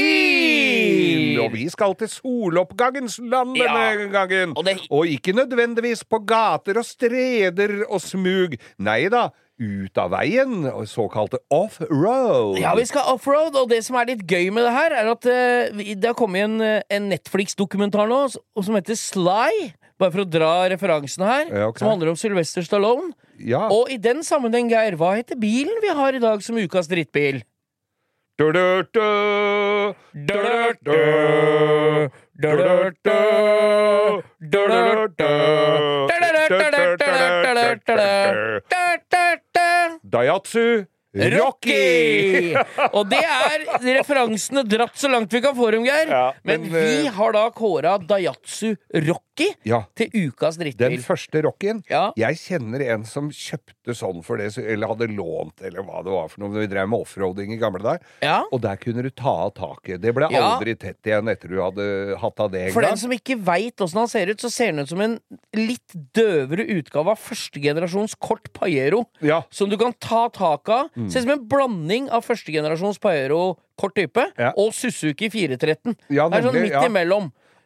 Og vi skal til soloppgangens land Ja. gangen. Og det- Og ikke nødvendigvis på gater og streder og smug. Nei da, ut av veien, såkalte offroad. Ja, vi skal offroad, og det som er litt gøy med det her, er at eh, det har kommet en, eh, en Netflix-dokumentar nå som heter Sly. Bare for å dra referansen her. Ja, okay. Som handler om Sylvester Stallone. Ja. Og i den sammenheng, Geir, hva heter bilen vi har i dag som ukas drittbil? Du, du, du. Du, du, du. Du, du, du. Daihatsu Rocky! Og det er referansene dratt så langt vi kan få dem, Geir. Ja, men, men, vi eh, har da kåra Dayatsu Rocky Ja. til ukas Den første rockyen. Ja. Jeg kjenner en som kjøpte sånn for det, eller hadde lånt, eller hva det var for noe. Vi drev med offroading i gamle dager. Ja. Og der kunne du ta av taket. Det ble aldri tett igjen etter du hadde hatt av det en For den som ikke veit åssen han ser ut, så ser han ut som en litt døvere utgave av førstegenerasjons kort Pajero. Som du kan ta tak av. Ser ut som en blanding av førstegenerasjons Pajero kort type Ja. og Suzuki 413. Ja, det er sånn midt midt ja.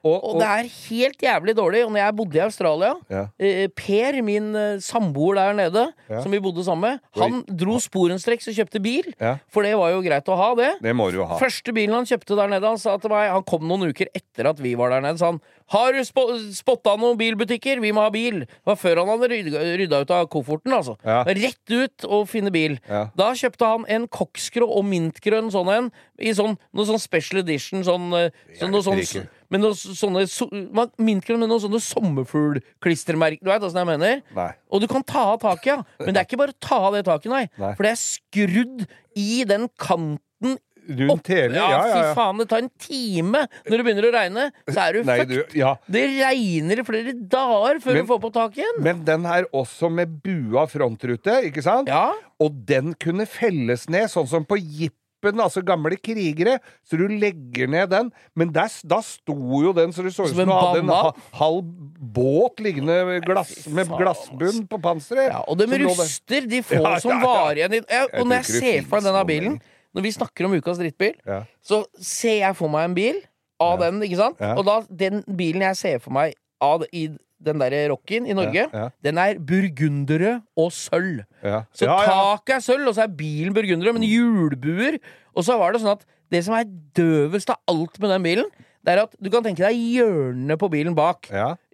Imellom. Og, Og det er helt jævlig dårlig. Og når jeg bodde i Australia Ja. eh, Per, min eh, samboer der nede, Ja. som vi bodde sammen med, han dro sporenstreks og kjøpte bil. Ja. For det var jo greit å ha, det. Det ha. Første bilen han kjøpte der nede, han sa til meg Han kom noen uker etter at vi var der nede, sa han Har du spo spotta noen bilbutikker? Vi må ha bil. Det var før han hadde rydda, rydda ut av kofferten, altså. Rett ut og finne bil. Da kjøpte han en koksgrå og mintgrønn sånn en, i sånn, noe sånn special edition, sånn, eh, sånn, noe sånn. Med noen sånne so hva- Mintgrønn med noen sånne sommerfuglklistremerker. Du veit åssen jeg mener? Nei. Og du kan ta av taket, ja. Men det er ikke bare å ta av det taket, nei. Nei. For det er skrudd i den kanten Rundt hele ja, Ja, ja, fy faen, det tar en time når det begynner å regne. Så er du Nei, fucked. du, ja. Det regner i flere dager før Men- du får på taket igjen. Men den er også med bua frontrute, ikke sant? Ja, Og den kunne felles ned, sånn som på Jippo kroppen, altså gamle krigere, så du legger ned den. Men der, da sto jo den så det så ut Som du hadde en ha, halv båt liggende glass, med glassbunn på panseret. Ja, og de ruster, de få Ja, som ja, varer igjen. I Og når jeg ser for meg denne bilen, når vi snakker om ukas drittbil, så ser jeg for meg en bil av den, ikke sant? Og da, den bilen jeg ser for meg av i den der rocken i Norge, Ja, ja. den er burgundere og sølv. Ja. Så taket er sølv, og så er bilen burgundere, men hjulbuer. Og så var det sånn at det som er døvest av alt med den bilen, det er at du kan tenke deg hjørnet på bilen bak.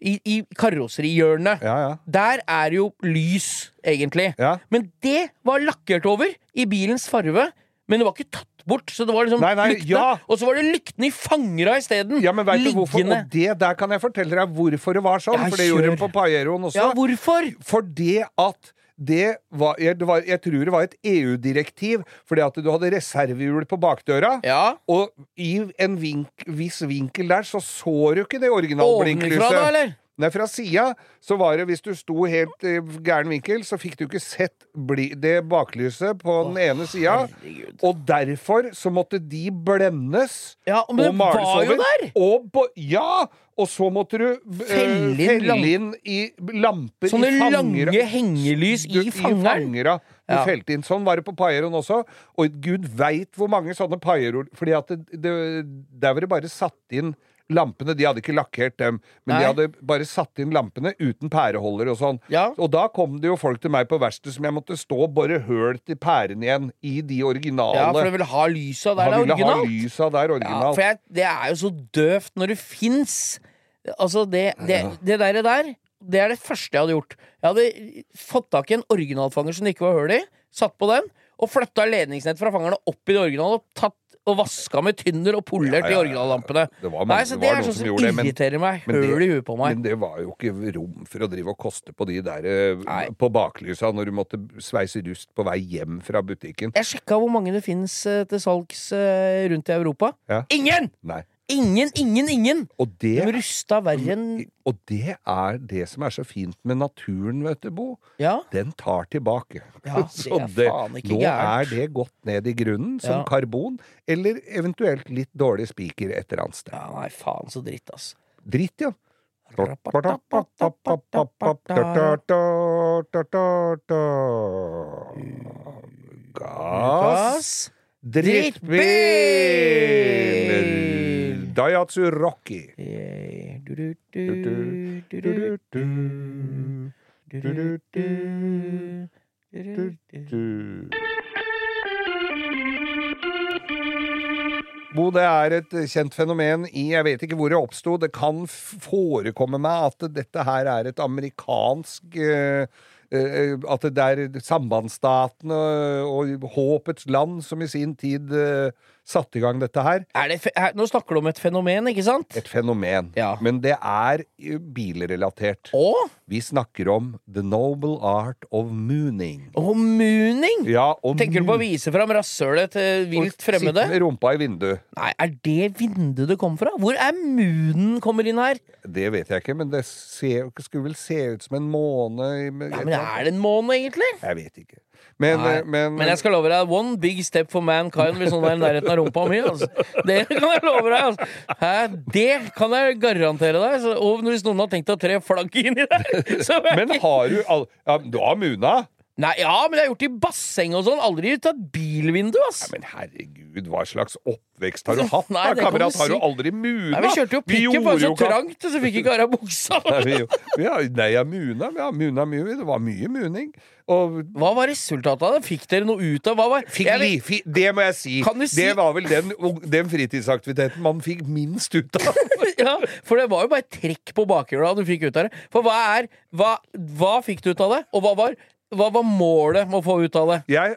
I, i karosserihjørnet. Der er jo lys, egentlig. Men det var lakkert over i bilens farve. Men det var ikke tatt bort. Så det var liksom Nei, nei, lyktene, ja. Og så var det lyktene i fangera isteden. Ja, men vet du hvorfor? Og det der kan jeg fortelle deg hvorfor det var sånn. Ja, for det gjorde hun de på Pajeroen også. Ja, hvorfor? Fordi at det var, det var Jeg tror det var et EU-direktiv. Fordi at du hadde reservehjul på bakdøra. Ja. Og i en vink, viss vinkel der så så du ikke det Ovenfra, da, originalblinklyset. eller? Nei, fra sida så var det hvis du sto helt i gæren vinkel, så fikk du ikke sett det baklyset på den ene sida. Og derfor så måtte de blendes. Ja, og males over. Og ja! Og så måtte du eh, Felle inn i lamper Sånne i fangera. lange hengelys i fangeren. Du Ja. felte inn. Sånn var det på Paieroen også. Og gud veit hvor mange sånne Paieroer Fordi at det, det, der var det bare satt inn lampene. De hadde ikke lakkert dem, men Nei. de hadde bare satt inn lampene uten pæreholder og sånn. Ja. Og da kom det jo folk til meg på verkstedet som jeg måtte stå og bore høl til pærene igjen i de originale. Ja, for du ville ha lysa der det ville ha originalt. lysa der Ja, originalt. for jeg, det er jo så døvt når det fins. Altså, det, det, det der, der, det er det første jeg hadde gjort. Jeg hadde fått tak i en originalfanger som det ikke var hull i, satt på den, og flytta ledningsnett fra fangerne opp i det originale, og tatt og vaska med tynner og polert de originallampene. Det var mange- Nei, så det det var er sånn som som det, men- irriterer meg. Høl i huet på meg. Men det var jo ikke rom for å drive og koste på de der eh, Nei. på baklysa når du måtte sveise rust på vei hjem fra butikken. Jeg sjekka hvor mange det fins til salgs eh, rundt i Europa. Ja. Ingen! Nei. Ingen, ingen, ingen! Og De det, rusta verre enn og det er det som er så fint med naturen, vet du, Bo. Ja. Den tar tilbake. Ja, det Så er faen ikke nå gærent. er det gått ned i grunnen som Ja. karbon, eller eventuelt litt dårlig spiker et eller annet sted. ja nei, faen så dritt, ass. Dritt, ja. Gass drittbil! Daihatsu Rocky. Bo, det er et kjent fenomen i Jeg vet ikke hvor det oppsto. Det kan forekomme meg at dette her er et amerikansk eh, at det er sambandsstaten og håpets land som i sin tid eh, satte i gang dette her. Er det, her, nå snakker du om et fenomen, ikke sant? Et fenomen. Ja. Men det er eh, bilrelatert. Og? Vi snakker om the noble art of mooning. Og mooning! Ja, og Tenker du på å vise fram rasshølet til vilt Sitte fremmede? med rumpa i vinduet. Nei, er det vinduet det kom fra? Hvor er moonen kommer inn her? Det vet jeg ikke, men det ser, skulle vel se ut som en måne i- Ja, men Er det en måne, egentlig? Jeg vet ikke. Men, eh, men, Men jeg skal love deg one big step for mankind hvis noen er i nærheten av rumpa mi. Altså. Det kan jeg love deg. Altså. Hæ? Det kan jeg garantere deg. Så, og hvis noen har tenkt å tre flagg inni der er men har du all, ja, Du har Muna? Nei, Ja, men jeg har gjort det i basseng og sånn. Aldri ut av bilvindu, ass. Men herregud, hva slags oppvekst har du hatt? Nei, da, kamerat? Si. Har du aldri Muna? Nei, vi kjørte jo pikken, var så trangt, og så fikk ikke av buksa. Nei, vi, vi nei, ja, Muna. Ja, Muna mye. Det var mye muning. Og Hva var resultatet av det? Fikk dere noe ut av var fikk Jeg li, fi, det må jeg si. Kan du si- Det var vel den, den fritidsaktiviteten man fikk minst ut av. ja, For det var jo bare trekk på bakhjula du fikk ut av det. For hva er Hva, hva fikk du ut av det? Og hva var, hva var målet med å få ut av det? Jeg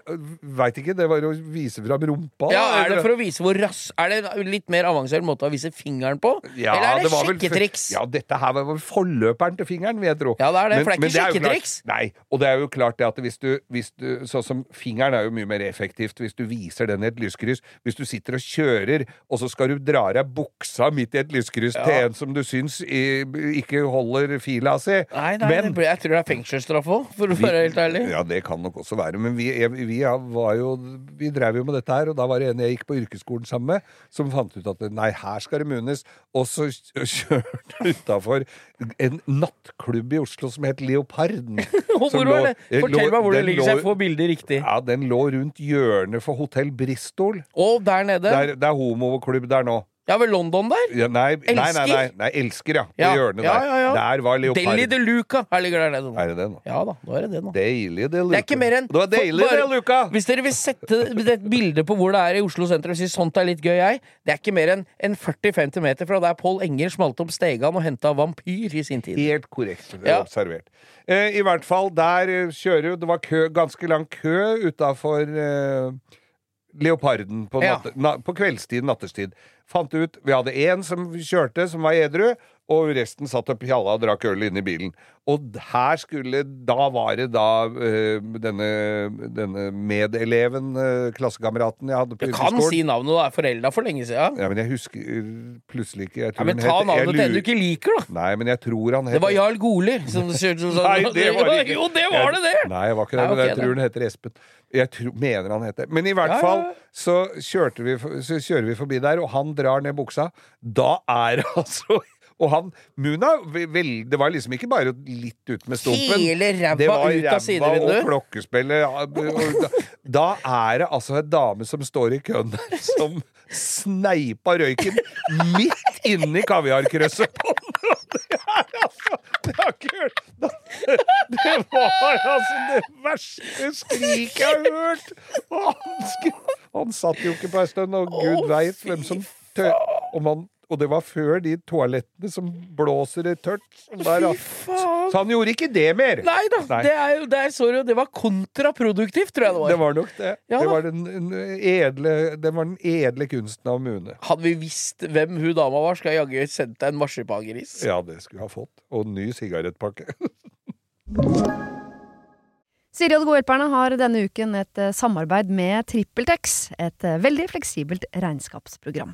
veit ikke. Det var å vise fram rumpa. Ja, Er det for å vise hvor rass Er det en litt mer avansert måte å vise fingeren på? Ja, Eller er det, var vel- sjekketriks? Ja, dette her var vel forløperen til fingeren, vil jeg tro. Ja, det er det, for det er ikke sjekketriks. Nei, og det er jo klart det at hvis du, hvis du Sånn som fingeren er jo mye mer effektivt hvis du viser den i et lyskryss. Hvis du sitter og kjører, og så skal du dra av deg buksa midt i et lyskryss til en som du syns ikke holder fila si. Nei, nei Men det jeg tror det er fengselsstraff òg, for å være helt helt ærlig. Ja, det kan nok også være. Men vi, vi var jo Vi drev jo med dette her, og da var det en jeg gikk på yrkesskolen sammen med, som fant ut at nei, her skal det munnes. Og så kjørte utafor en nattklubb i Oslo som het Leoparden. Hvor var lå- det? Fortell meg hvor det ligger, så jeg bilder får bildet riktig. Ja, den lå rundt hjørnet for Hotell Bristol. Og der nede. Det er homoklubb der nå. Ja, ved London der. Ja, nei, nei, nei, Elsker? nei, nei, Elsker, ja. På Ja, hjørnet ja, der. Der var Deli Leopard. de Luca. Her ligger der nede. Er det det nå? Ja da, nå er det det nå. Deilig, de Luca. Det er ikke mer enn Det var deilig, bare- Luka! Hvis dere vil sette et bilde på hvor det er i Oslo sentrum, si sånt er litt gøy, jeg Det er ikke mer enn en 40-50 meter fra der Pål Enger smalt opp Stegan og henta vampyr i sin tid. Helt korrekt Ja. observert. Eh, I hvert fall, der eh, kjører jo Det var kø, ganske lang kø utafor eh, Leoparden på, natte, na, på kveldstid, natterstid. Fant ut Vi hadde én som kjørte, som var edru, og resten satt og pjalla og drakk øl inne i bilen. Og her skulle Da var det da øh, denne, denne medeleven, øh, klassekameraten jeg hadde på Du kan si navnet, da. Forelda for lenge siden. Ja, men jeg husker plutselig ikke jeg Ja, men ta het- navnet til en du ikke liker, da. Nei, men jeg tror han Det var Jarl Goli. Som, kjørte sånn. Nei, det var det ikke. Jo, det var det, det! Nei, jeg var ikke det, Nei, men jeg tror han heter Espen. Jeg tror, mener han heter Men i hvert Ja, fall så, vi, så kjører vi forbi der, og han drar ned buksa. Da er det altså Og han Muna vel, Det var liksom ikke bare litt ut med stumpen. Hele ræva Det var ut av sidevinduet. og klokkespillet. Da, da er det altså en dame som står i køen der, som sneipa røyken midt inni kaviarkrøsset på den. Det er altså Det har ikke hørt Det var altså det verste skriket jeg har hørt! Og han, han satt jo ikke på ei stund, og gud veit hvem som tør om han og det var før de toalettene som blåser i tørt. Der. Så han gjorde ikke det mer. Nei da, Nei. det er jo der, sorry, det var kontraproduktivt, tror jeg det var. Det var nok det. Ja det, var den, den edle, det var den edle kunsten av Mune. Hadde vi visst hvem hun dama var, skal jeg jaggu sendt deg en marsipangris. Ja, det skulle jeg ha fått. Og ny sigarettpakke. Siri og De gode hjelperne har denne uken et eh, samarbeid med TrippelTex, et eh, veldig fleksibelt regnskapsprogram.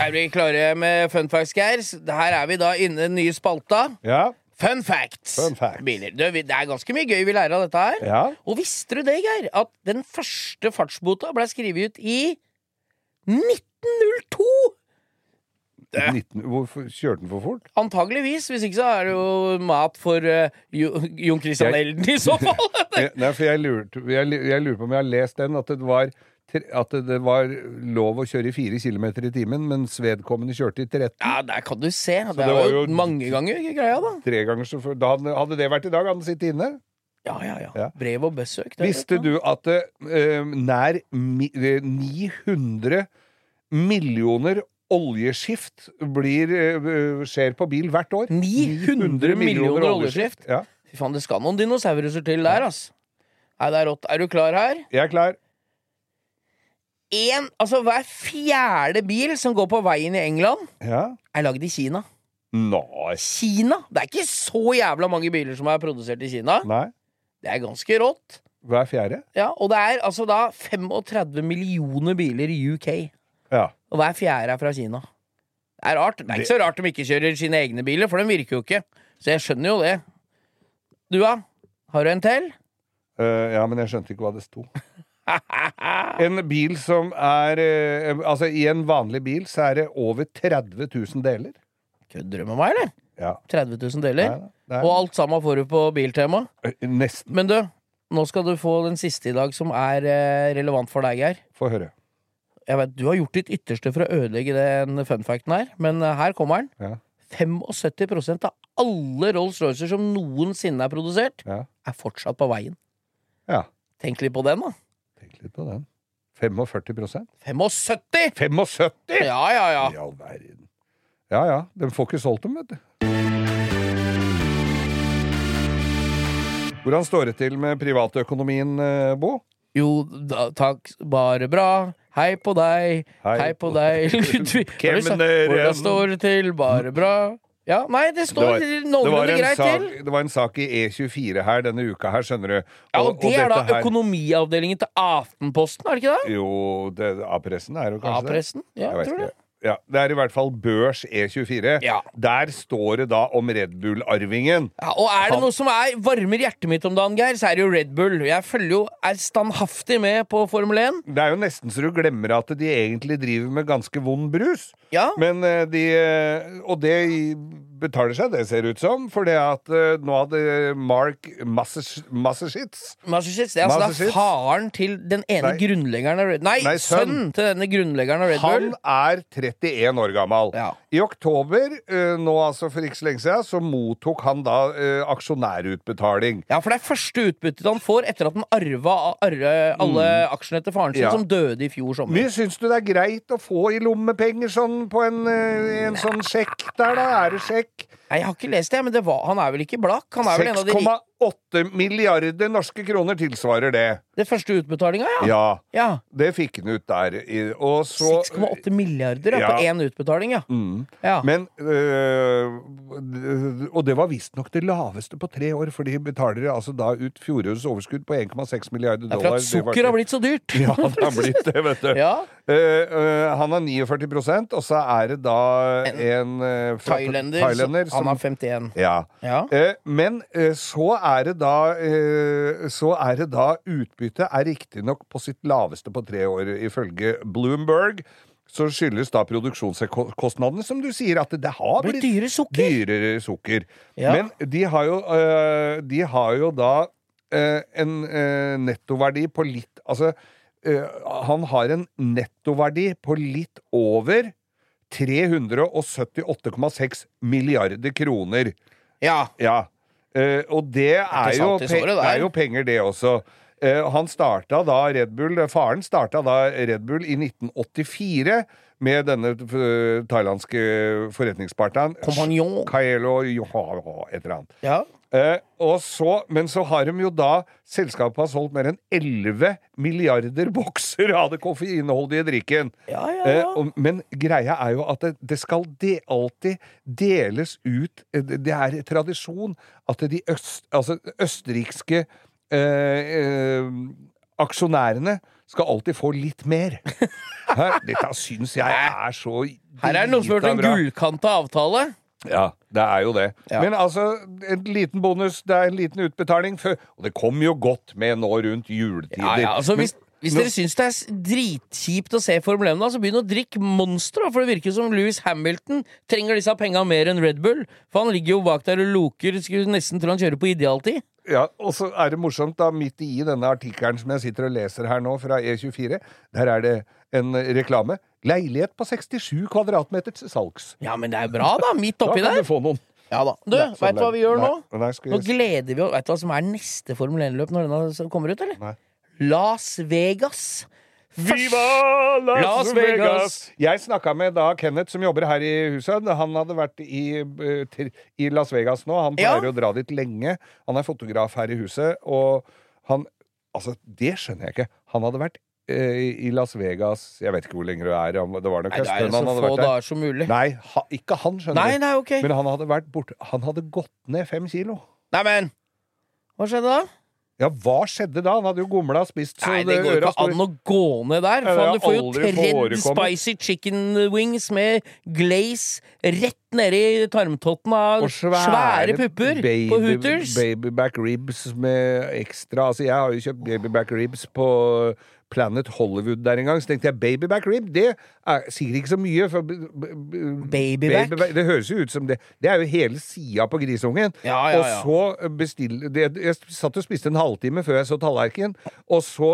Er vi klare med fun facts, Geir? Her er vi da inne i den nye spalta. Ja. Fun facts. Fun facts. Biler. Det, det er ganske mye gøy vi lærer av dette her. ja. Og visste du det, Geir? At den første fartsbota ble skrevet ut i 1902! 19, hvorfor kjørte den for fort? Antageligvis. Hvis ikke så er det jo mat for uh, Jon Christian Elden i så fall. Nei, for jeg lurte, jeg, jeg lurer på om jeg har lest den, at det var at det var lov å kjøre i fire kilometer i timen, mens vedkommende kjørte i 13. ja, der kan du se. Det, det var jo mange ganger greia, da. Tre ganger så. Da hadde, det vært i dag, hadde han sittet inne. Ja, ja, ja. Ja. Brev og besøk. Visste du at uh, nær eh, 900 millioner oljeskift blir, uh, skjer på bil hvert år? 900 millioner oljeskift? Ja, Fy faen, det skal noen dinosauruser til der, ass. Nei, det er rått. Er du klar her? jeg er klar. En, altså Hver fjerde bil som går på veien i England, Ja. er lagd i Kina. Nei. Kina? Det er ikke så jævla mange biler som er produsert i Kina. Nei. Det er ganske rått. Hver fjerde? Ja, Og det er altså da 35 millioner biler i UK. Ja. Og hver fjerde er fra Kina. Det er rart. Det er ikke så rart de ikke kjører sine egne biler, for de virker jo ikke. Så jeg skjønner jo det. Du, da? Har du en til? Uh, ja, men jeg skjønte ikke hva det sto. En bil som er eh, Altså, i en vanlig bil så er det over 30 000 deler. Kødder du med meg, eller? Ja. 30 000 deler. Nei, er- Og alt sammen får du på Biltema. Eh, Nesten. Men du, nå skal du få den siste i dag som er eh, relevant for deg, Geir. Få høre. Jeg vet, Du har gjort ditt ytterste for å ødelegge den funfacten her, men eh, her kommer den. Ja. 75% av alle Rolls-Roycer som noensinne er produsert, Ja. er fortsatt på veien. ja. Tenk litt på den, da. Litt på den. 45 75! 75! Ja, ja, ja. I all verden. Ja ja, de får ikke solgt dem, vet du. Hvordan står det til med privatøkonomien, eh, Bo? Jo, da, takk, bare bra. Hei på deg, hei, Hei på deg. Ludvig. Hvordan står det til? Bare bra. Ja, nei, det står det noenlunde en greit sak, til. det var en sak i E24 her denne uka her, skjønner du. Ja, og det er da her- økonomiavdelingen til Aftenposten, er det ikke det? Jo, A-pressen er jo kanskje det. A-pressen? Ja, Jeg tror tror ikke. Ja, det er i hvert fall Børs E24. Ja. Der står det da om Red Bull-arvingen. Ja, og er det noe som er varmer hjertet mitt om dagen, Geir, så er det jo Red Bull. Jeg følger jo, er standhaftig med på Formel 1. Det er jo nesten så du glemmer at de egentlig driver med ganske vond brus. Ja, Men eh, de eh, Og det betaler seg, det ser ut som. For det at uh, nå hadde Mark Masseschitz Masseschitz, Det er altså da faren til den ene Nei. grunnleggeren av Red Nei, Nei, sønn. sønnen til denne grunnleggeren av Red Bull. Han er 31 år gammel. Ja. I oktober, eh, nå altså for ikke så lenge siden, så mottok han da eh, aksjonærutbetaling. Ja, for det er første utbyttet han får etter at han arva arre, alle aksjene til faren sin, Mm. Ja. som døde i fjor sommer. Mye syns du det er greit å få i lommepenger sånn på en, eh, en sånn sjekk der, da? Er det sjekk? Nei, Jeg har ikke lest det, men det var, han er vel ikke blakk? Han er vel en av de 6,8 milliarder norske kroner tilsvarer det. Det første utbetalinga, ja. Ja, ja. det fikk han ut der. I- Og så 6,8 milliarder ja, på én utbetaling, ja. Mm. ja. Men øh, Og det var visstnok det laveste på tre år, for de betaler altså da ut fjorårets overskudd på 1,6 milliarder dollar. Det er for at sukker har blitt så dyrt. Ja, det har blitt det, vet du. Ja. uh, eh, han har 49% og så er det da en, eh, fra Thailender, thailender som, han har 51. Ja. Men så er det da eh, Så er det da Utbyttet er riktignok på sitt laveste på tre år, ifølge Bloomberg. Så skyldes da produksjonskostnadene, som du sier, at det, har blitt dyre sukker. dyrere sukker. Ja. Men de har jo, eh, de har jo da eh, en nettoverdi på litt Altså, han har en nettoverdi på litt over 378,6 milliarder kroner. Ja. Ja. Eh, og det er, jo, pe såret det er jo penger, det også. Uh, han starta da Red Bull Faren starta da Red Bull i 1984 med denne eh, thailandske forretningspartneren Kompanjong. Kaelo Joha, et eller annet. Ja. Eh, og så, men så har de jo da Selskapet har solgt mer enn 11 milliarder bokser av det koffeinholdige drikken. Ja, ja, Eh, og, men greia er jo at det, det skal de, alltid deles ut eh, Det er tradisjon at de øst, altså, østerrikske eh, eh, aksjonærene skal alltid få litt mer. Her, dette syns jeg er så Her er det noen som har gjort en bra. gullkanta avtale. Ja, det er jo det. Ja. Men altså, en liten bonus, det er en liten utbetaling før Og det kommer jo godt med nå rundt juletider. Ja, ja, altså Hvis, hvis dere syns det er dritkjipt å se Formel 1, så begynn å drikke Monster. For det virker som Louis Hamilton trenger disse penga mer enn Red Bull. For han ligger jo bak der og loker. Skulle nesten tro han kjører på idealtid. Ja, og så er det morsomt da, midt i denne artikkelen som jeg sitter og leser her nå, fra E24, der er det en reklame. Leilighet på 67 kvadratmeter til salgs. Ja, men det er bra, da. Midt Da oppi kan der. du få noen. Ja da. Du, Nei, sånn veit du hva vi gjør nå? Nei, nei, Nå gleder vi oss Veit du hva som er neste Formel 1-løp når denne kommer ut, eller? Nei. Las Vegas. Viva Las, Las Vegas! Vegas! Jeg snakka med da Kenneth, som jobber her i huset. Han hadde vært i, eh, i Las Vegas nå. Han Ja. pleier å dra dit lenge. Han er fotograf her i huset, og han Altså, det skjønner jeg ikke. Han hadde vært i i Las Vegas Jeg vet ikke hvor lenge det er. Det var nok Nei, det er så hadde få vært der. dager som mulig. Nei, ha, ikke han, skjønner Nei, du. nei, ok. Men han hadde vært borte Han hadde gått ned fem kilo. Neimen, hva skjedde da? Ja, hva skjedde da? Han hadde jo gomla og spist så Nei, det går øra ikke an å gå ned der. Ja, Faen, du får jo tredd spicy chicken wings med glaze rett nedi tarmtotten av Og svære, pupper på Hooters. Babyback ribs med ekstra Altså, jeg har jo kjøpt babyback ribs på Planet Hollywood der en gang. Så tenkte jeg babyback rib, det er sier ikke så mye. For babyback? b- b- Babyback? Det høres jo ut som det. Det er jo hele sida på grisungen. Ja, ja, Og så bestiller det, Jeg satt og spiste en halvtime før jeg så tallerkenen, og så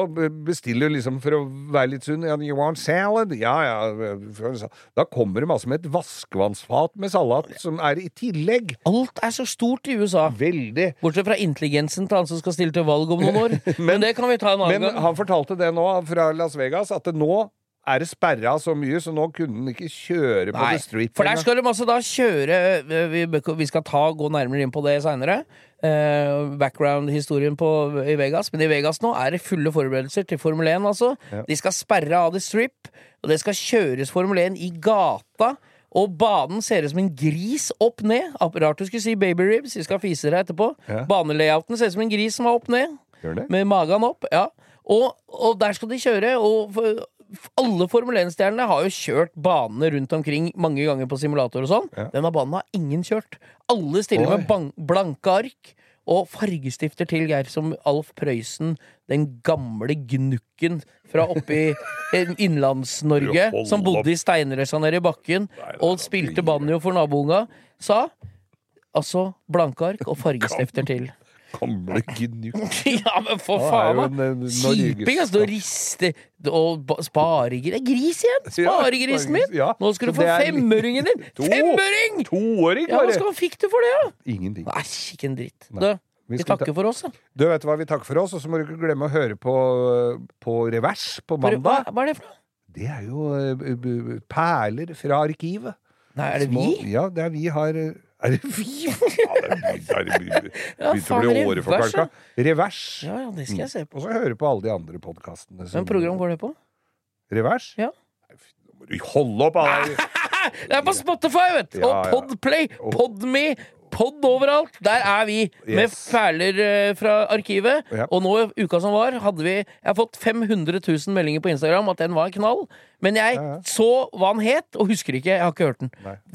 bestiller du liksom for å være litt sunn You want salad? Ja, ja. Da kommer det masse med et vaskevannsfat med salat som er i tillegg. Alt er så stort i USA. Veldig. Bortsett fra intelligensen til han som skal stille til valg om noen år. men, det kan vi ta en annen Men gang. han fortalte det nå fra Las Vegas, at det nå er det sperra så mye, så nå kunne han ikke kjøre på Nei, The Strip. for der skal de altså da kjøre eh, Vi, vi skal ta, gå nærmere inn på det seinere. Background-historien på i Vegas. Men i Vegas nå er det fulle forberedelser til Formel 1, altså. De skal sperre av The Strip, og det skal kjøres Formel 1 i gata. Og banen ser ut som en gris opp ned. Rart du skulle si baby ribs, vi skal fise deg etterpå. Ja. Banelayouten ser ut som en gris som er opp ned. Med magen opp, ja. Og, og der skal de kjøre. Og alle Formel 1-stjernene har jo kjørt banene rundt omkring mange ganger på simulator og sånn. Ja. Denne banen har ingen kjørt. Alle stiller Oi. med blanke ark. Og fargestifter til Geir som Alf Prøysen, den gamle gnukken fra oppi i Innlands-Norge, som bodde i steinrøysa nede i bakken og spilte banjo for nabounga, sa. Altså blanke ark og fargestifter til. Gamle gnukk. Ja, men for faen, da! Kjiping, altså! Å riste og sparegris Det er gris igjen! Sparegrisen min! Ja, Nå skal du få er- din! To. Femmøring! Toåring, Ja, hva fikk du for det, da? Ingenting. Nei, ikke en dritt. Nei. Du, Vi takker for oss, da. Du vet hva, vi takker for oss, og så må du ikke glemme å høre på, på Revers på mandag. hva er det for noe? Det er jo eh, perler fra arkivet. Nei, er det Små- vi? Ja, det er vi har eh, Er det vi? Ja, det er det er begynt Ja, begynt å bli åreforkalka. Revers. Ja, ja, det skal jeg se på. Og så høre på alle de andre podkastene. Hvilket program går det på? Revers? Ja. Hold opp! Alle. Det er på Spotify, vet du! Og. Podplay, Podme, Pod overalt. Der er vi med Yes. perler eh, fra arkivet. Ja. Og nå, uka som var, hadde vi Jeg har fått 500 000 meldinger på Instagram at den var knall. Men jeg Ja, ja. så hva den het, og husker ikke. Jeg har ikke hørt den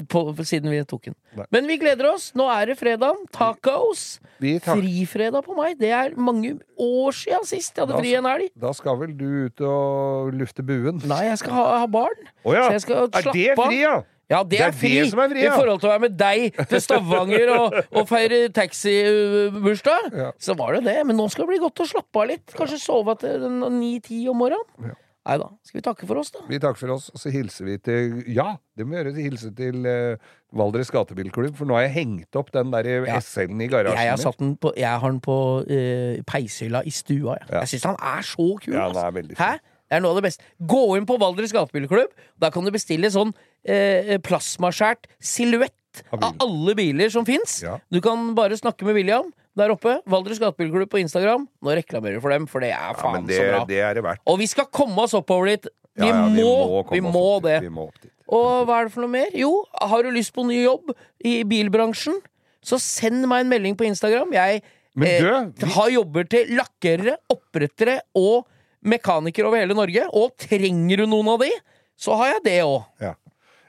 på, siden vi tok den. Nei. Men vi gleder oss. Nå er det fredag. Tacos. Tak- Frifredag på meg. Det er mange år siden sist jeg hadde Da- fri en helg. Da skal vel du ut og lufte buen? Nei, jeg skal ha, ha barn. Oh, ja! Så jeg skal Er det slappe av. fri, ja? Ja, det, Det er er fri, det som er fri, ja. i forhold til å være med deg til Stavanger og, og feire taxibursdag. Ja. Så var det det. Men nå skal det bli godt å slappe av litt. Kanskje sove til ni-ti om morgenen. Ja. Nei da. Skal vi takke for oss, da? Vi takker for oss, og så hilser vi til Ja, det må vi gjøre. Hilse til uh, Valdres Gatebilklubb, for nå har jeg hengt opp den der Ja. SL-en i garasjen Jeg har, min. satt den på, jeg har den på uh, peishylla i stua. Jeg, Ja. jeg syns han er så kul. Ja, den altså. Hæ? Det er noe av det beste. Gå inn på Valdres Gatebilklubb. Da kan du bestille sånn eh, plasmaskjært silhuett Av av alle biler som fins. Ja. Du kan bare snakke med William der oppe. Valdres Gatebilklubb på Instagram. Nå reklamerer vi for dem, for det er Ja, faen men det, så bra. det det. Og vi skal komme oss oppover dit. Vi, Ja, ja, må, vi må det. Vi må. Og hva er det for noe mer? Jo, har du lyst på ny jobb i bilbransjen, så send meg en melding på Instagram. Jeg du, eh, har jobber til lakkerere, opprettere og mekanikere over hele Norge. Og trenger du noen av de, så har jeg det òg. Ja.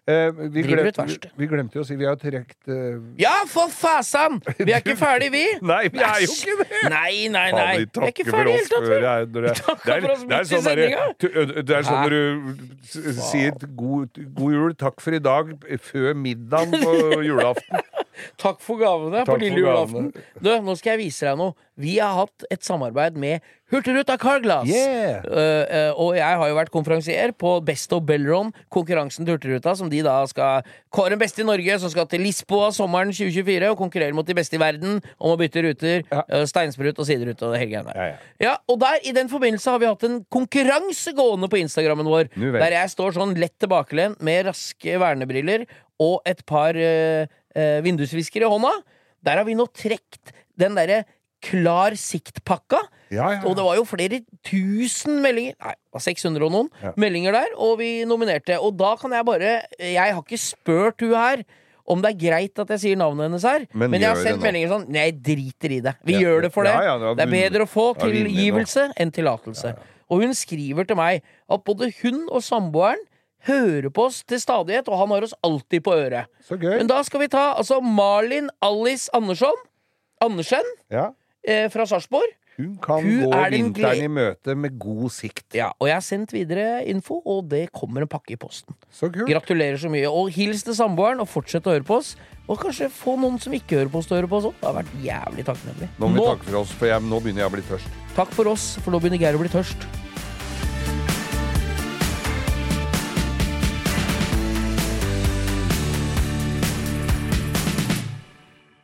Eh, vi, glemte, verksted. vi glemte jo å si vi har trukket eh, Ja, for fasan! Vi er ikke ferdig, vi! Nei, vi er jo ikke det! Nei, nei, nei. vi Vi er ikke ferdig i det hele tatt. vi. det er- for oss det er midt i sånn. Det er sånn når du sier god, god jul, takk for i dag, før middagen på julaften. Takk for gavene på lille julaften. Du, nå skal jeg vise deg noe. Vi har hatt et samarbeid med Hurtigruta Carglass. Yeah. Uh, uh, og jeg har jo vært konferansier på Best of Bellron, konkurransen til Hurtigruta, som de da skal kåre den beste i Norge, som skal til Lisboa sommeren 2024 og konkurrere mot de beste i verden om å bytte ruter. Ja. Uh, steinsprut og siderute og det hele greia der. Ja, ja. Ja, og der, I den forbindelse har vi hatt en konkurranse gående på Instagrammen vår. Der jeg står sånn lett tilbakelent med raske vernebriller og et par uh, vindusvisker i hånda. Der har vi nå trukket den derre Klar sikt-pakka. Ja, ja, Og det var jo flere tusen meldinger Nei, det var 600 og noen Ja. meldinger der, og vi nominerte. Og da kan jeg bare Jeg har ikke spurt hun her om det er greit at jeg sier navnet hennes her, Men men, jeg har sendt meldinger sånn Nei, jeg driter i det. Vi gjør det for det. det er bedre å få tilgivelse enn tillatelse. Og hun skriver til meg at både hun og samboeren hører på oss til stadighet, og han har oss alltid på øret. Så gøy. Men da skal vi ta altså Marlin Alice Andersson Andersen Ja. eh, fra Sarpsborg. Hun kan Hun gå er vinteren i møte med god sikt. Ja, og jeg har sendt videre info, og det kommer en pakke i posten. Så kult. Gratulerer så mye. Og hils til samboeren, og fortsett å høre på oss. Og kanskje få noen som ikke hører på oss, til å høre på oss òg. Det har vært jævlig takknemlig. Nå må vi takke for oss, for jeg, nå begynner jeg å bli tørst. takk for oss, for nå begynner Geir å bli tørst.